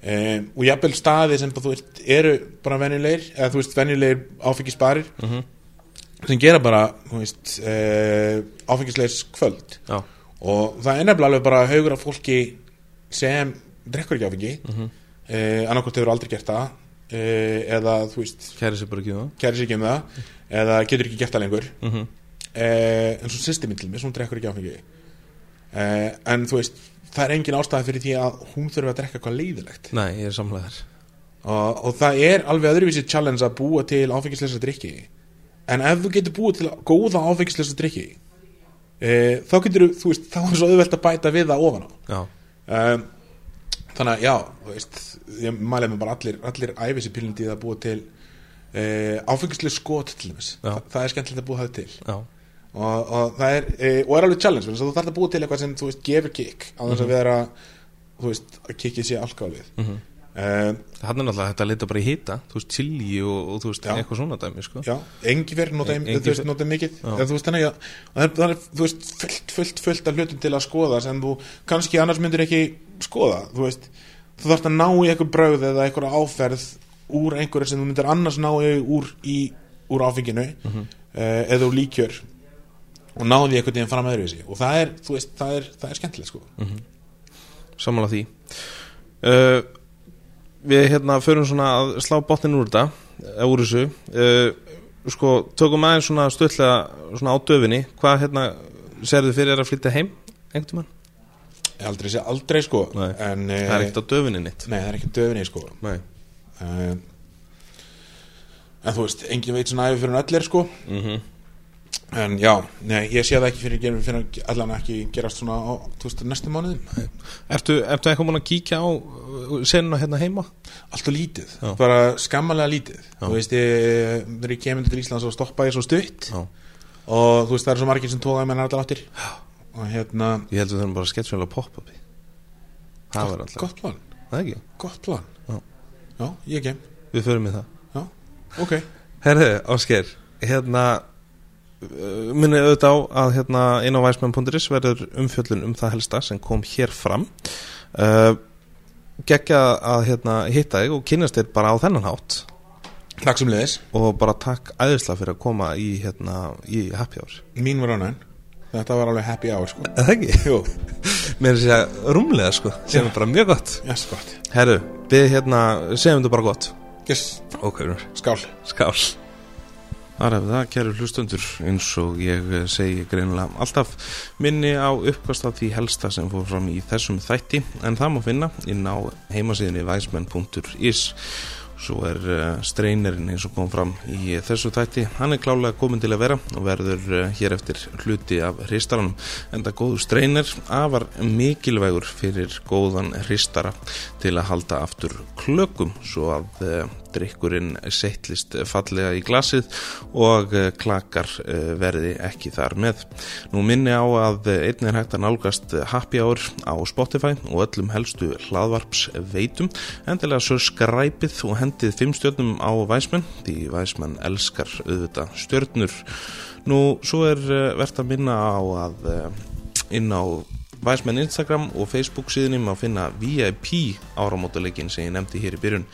um, og jafnvel staði sem þú veist, eru bara venjulegir eða þú veist, venjulegir áfengisbarir sem gera bara veist, uh, áfengisleis kvöld já. og það er nefnilega alveg bara haugur af fólki sem drekkur ekki áfengi. Mm -hmm. annarkvæmt hefur aldrei gert það. Uh, eða þú veist Kæri sér bara ekki um það. um það. Eða getur ekki gert það lengur. Mm -hmm. uh, en svo til mig, hún drekkur ekki áfengi. Uh, en þú veist það er engin ástæða fyrir því að hún þurfi að drekka eitthvað leiðilegt Nei, ég er samlega þær og, og það er alveg öðruvísi challenge að búa til áfengislösa drikki en ef þú getur búið til góða áfengislösa drikki uh, þá getur þú veist, þá er svo auðvelt að bæta við það ofan á. Já, um, þannig að já þú veist, ég mælega með bara allir allir æfisi pílindi að búa til uh, áfengislega skot til þess. Þa, það er skemmtilegt að búa það til. Já, og, og það er uh, og er alveg challenge þannig þú þarf að búa til eitthvað sem þú veist gefur kick á þess að vera þú veist að kickið sé alkoholið mm Mhm. um, það er náttúrulega hægt að leita bara í hita Þú veist, chili og, og þú veist, Já. eitthvað svona dæmi sko. já, engi verð nota, En- en, þú veist, nota mikið eða, þú veist þannig að það er, er þú veist, fullt, fullt, fullt af hlutum til að skoða sem þú kannski annars myndir ekki skoða þú veist, þú þarfst að ná í eitthvað brögð eða eitthvað áferð úr einhverju sem þú myndir annars ná í úr, í, úr áfenginu Mhm. uh, eða úr líkjör og náði einhvern veginn fram öðruvísi og það er, þú veist, það er, það er skemmtilegt sko. Sammála því. Uh, Við hérna förum svona að slá botnin úr þetta eh, úr þessu. Uh, sko, tökum aðeins svona stöðlega svona á döfinni, hvað hérna serðu fyrir að flytja heim einhvern ég aldrei sé aldrei sko. En, Það er ekkert á döfinni nitt nei, það er ekki döfinni sko. Nei, uh, en þú veist, engin veit svona æfi fyrir allir sko. Mhm. En já, nei, ég sé það ekki fyrir, fyrir, fyrir allan ekki gerast svona á, þú veist, næstu mánuðum. Ertu, ertu eitthvað múin að kíkja á uh, senuna hérna heima? allt og lítið, Já. bara skammalega lítið. Já. þú veist, ég, þegar ég kemur til Íslands og stoppa ég svo stutt Já. og þú veist, það eru svo margir sem tóða mér allar áttir. Og hérna, Ég held að það er bara sketsfjöla pop-upi Það var alltaf gott plan. Það ekki? gott plan. Já, ég kem, Við förum í það. Já, ok. Herðu, Ásker, hérna uh, minnið auðvitað á að hérna inn á væsmenn.is verður umfjöllun um það helsta sem kom hér fram. Uh, geggja að hérna hitta þig og kynast þér bara á þennan hátt. Takk sem leðis, og bara takk æðislega fyrir að koma í hérna í happy hour. Mín var ánægn þetta var alveg happy hour sko. Eða ekki? jú, Mér er að segja rúmlega sko. Sem er bara mjög gott. Yes, gott Herru, við hérna segjum þetta bara gott. Yes, Ok, skál. Skál Þar hefur það, kæru hlustundur, eins og ég eh, segi greinilega alltaf minni á uppkast af því helsta sem fór fram í þessum þætti, en það má finna inn á heimasíðinni væsmenn.is Svo er uh, streynerinn eins og kom fram í þessu þætti, hann er klálega komin til að vera og verður uh, hér eftir hluti af hristaranum. En það góðu streyner afar mikilvægur fyrir góðan hristara til að halda aftur klökum svo að drikkurinn settlist fallega í glasið og uh, klakar uh, verði ekki þar með. Nú minni á að einnig er hægt að nálgast happy hour á Spotify og öllum helstu hlaðvarps veitum endilega svo skræpið og hendið fimm stjörnum á Væsmenn því Væsmenn elskar auðvitað stjörnur. Nú svo er uh, verðt að minna á að inn á Væsmenn Instagram og Facebook síðunni má finna VIP áramótaleikin sem ég nefndi hér í byrjun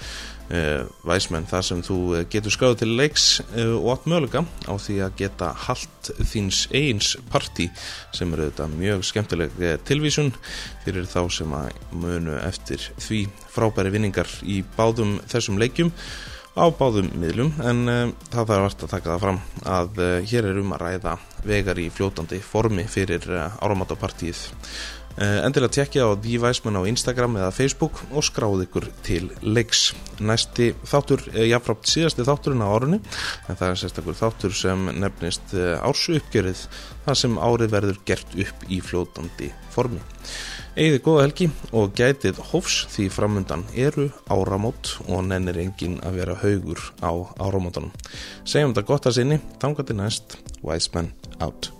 Væsmenn þar sem þú uh, getur skráð til leiks uh, og átt möguleika á því að geta halt þíns eins partí sem er auðvitað mjög skemmtileg tilvísun fyrir þá sem að munu eftir því frábæri vinningar í báðum þessum leikjum á báðum miðlum. En uh, það þarf vart að taka það fram að uh, hér er um að ræða vegar í fljótandi formi fyrir uh, áramátapartíið uh, endilega tekja á The Væsmann á Instagram eða Facebook og skráð ykkur til leiks næsti þáttur, uh, jáfnframt síðasti þátturinn á árunni en það er sérstakur þáttur sem nefnist uh, ársuppgjörið þar sem árið verður gert upp í fljótandi formi Egið góða helgi og gætið hófs því framundan eru áramót og nennir engin að vera haugur á áramótanum. Segjum þetta gott að sinni, þangat til næst, Wise Man out.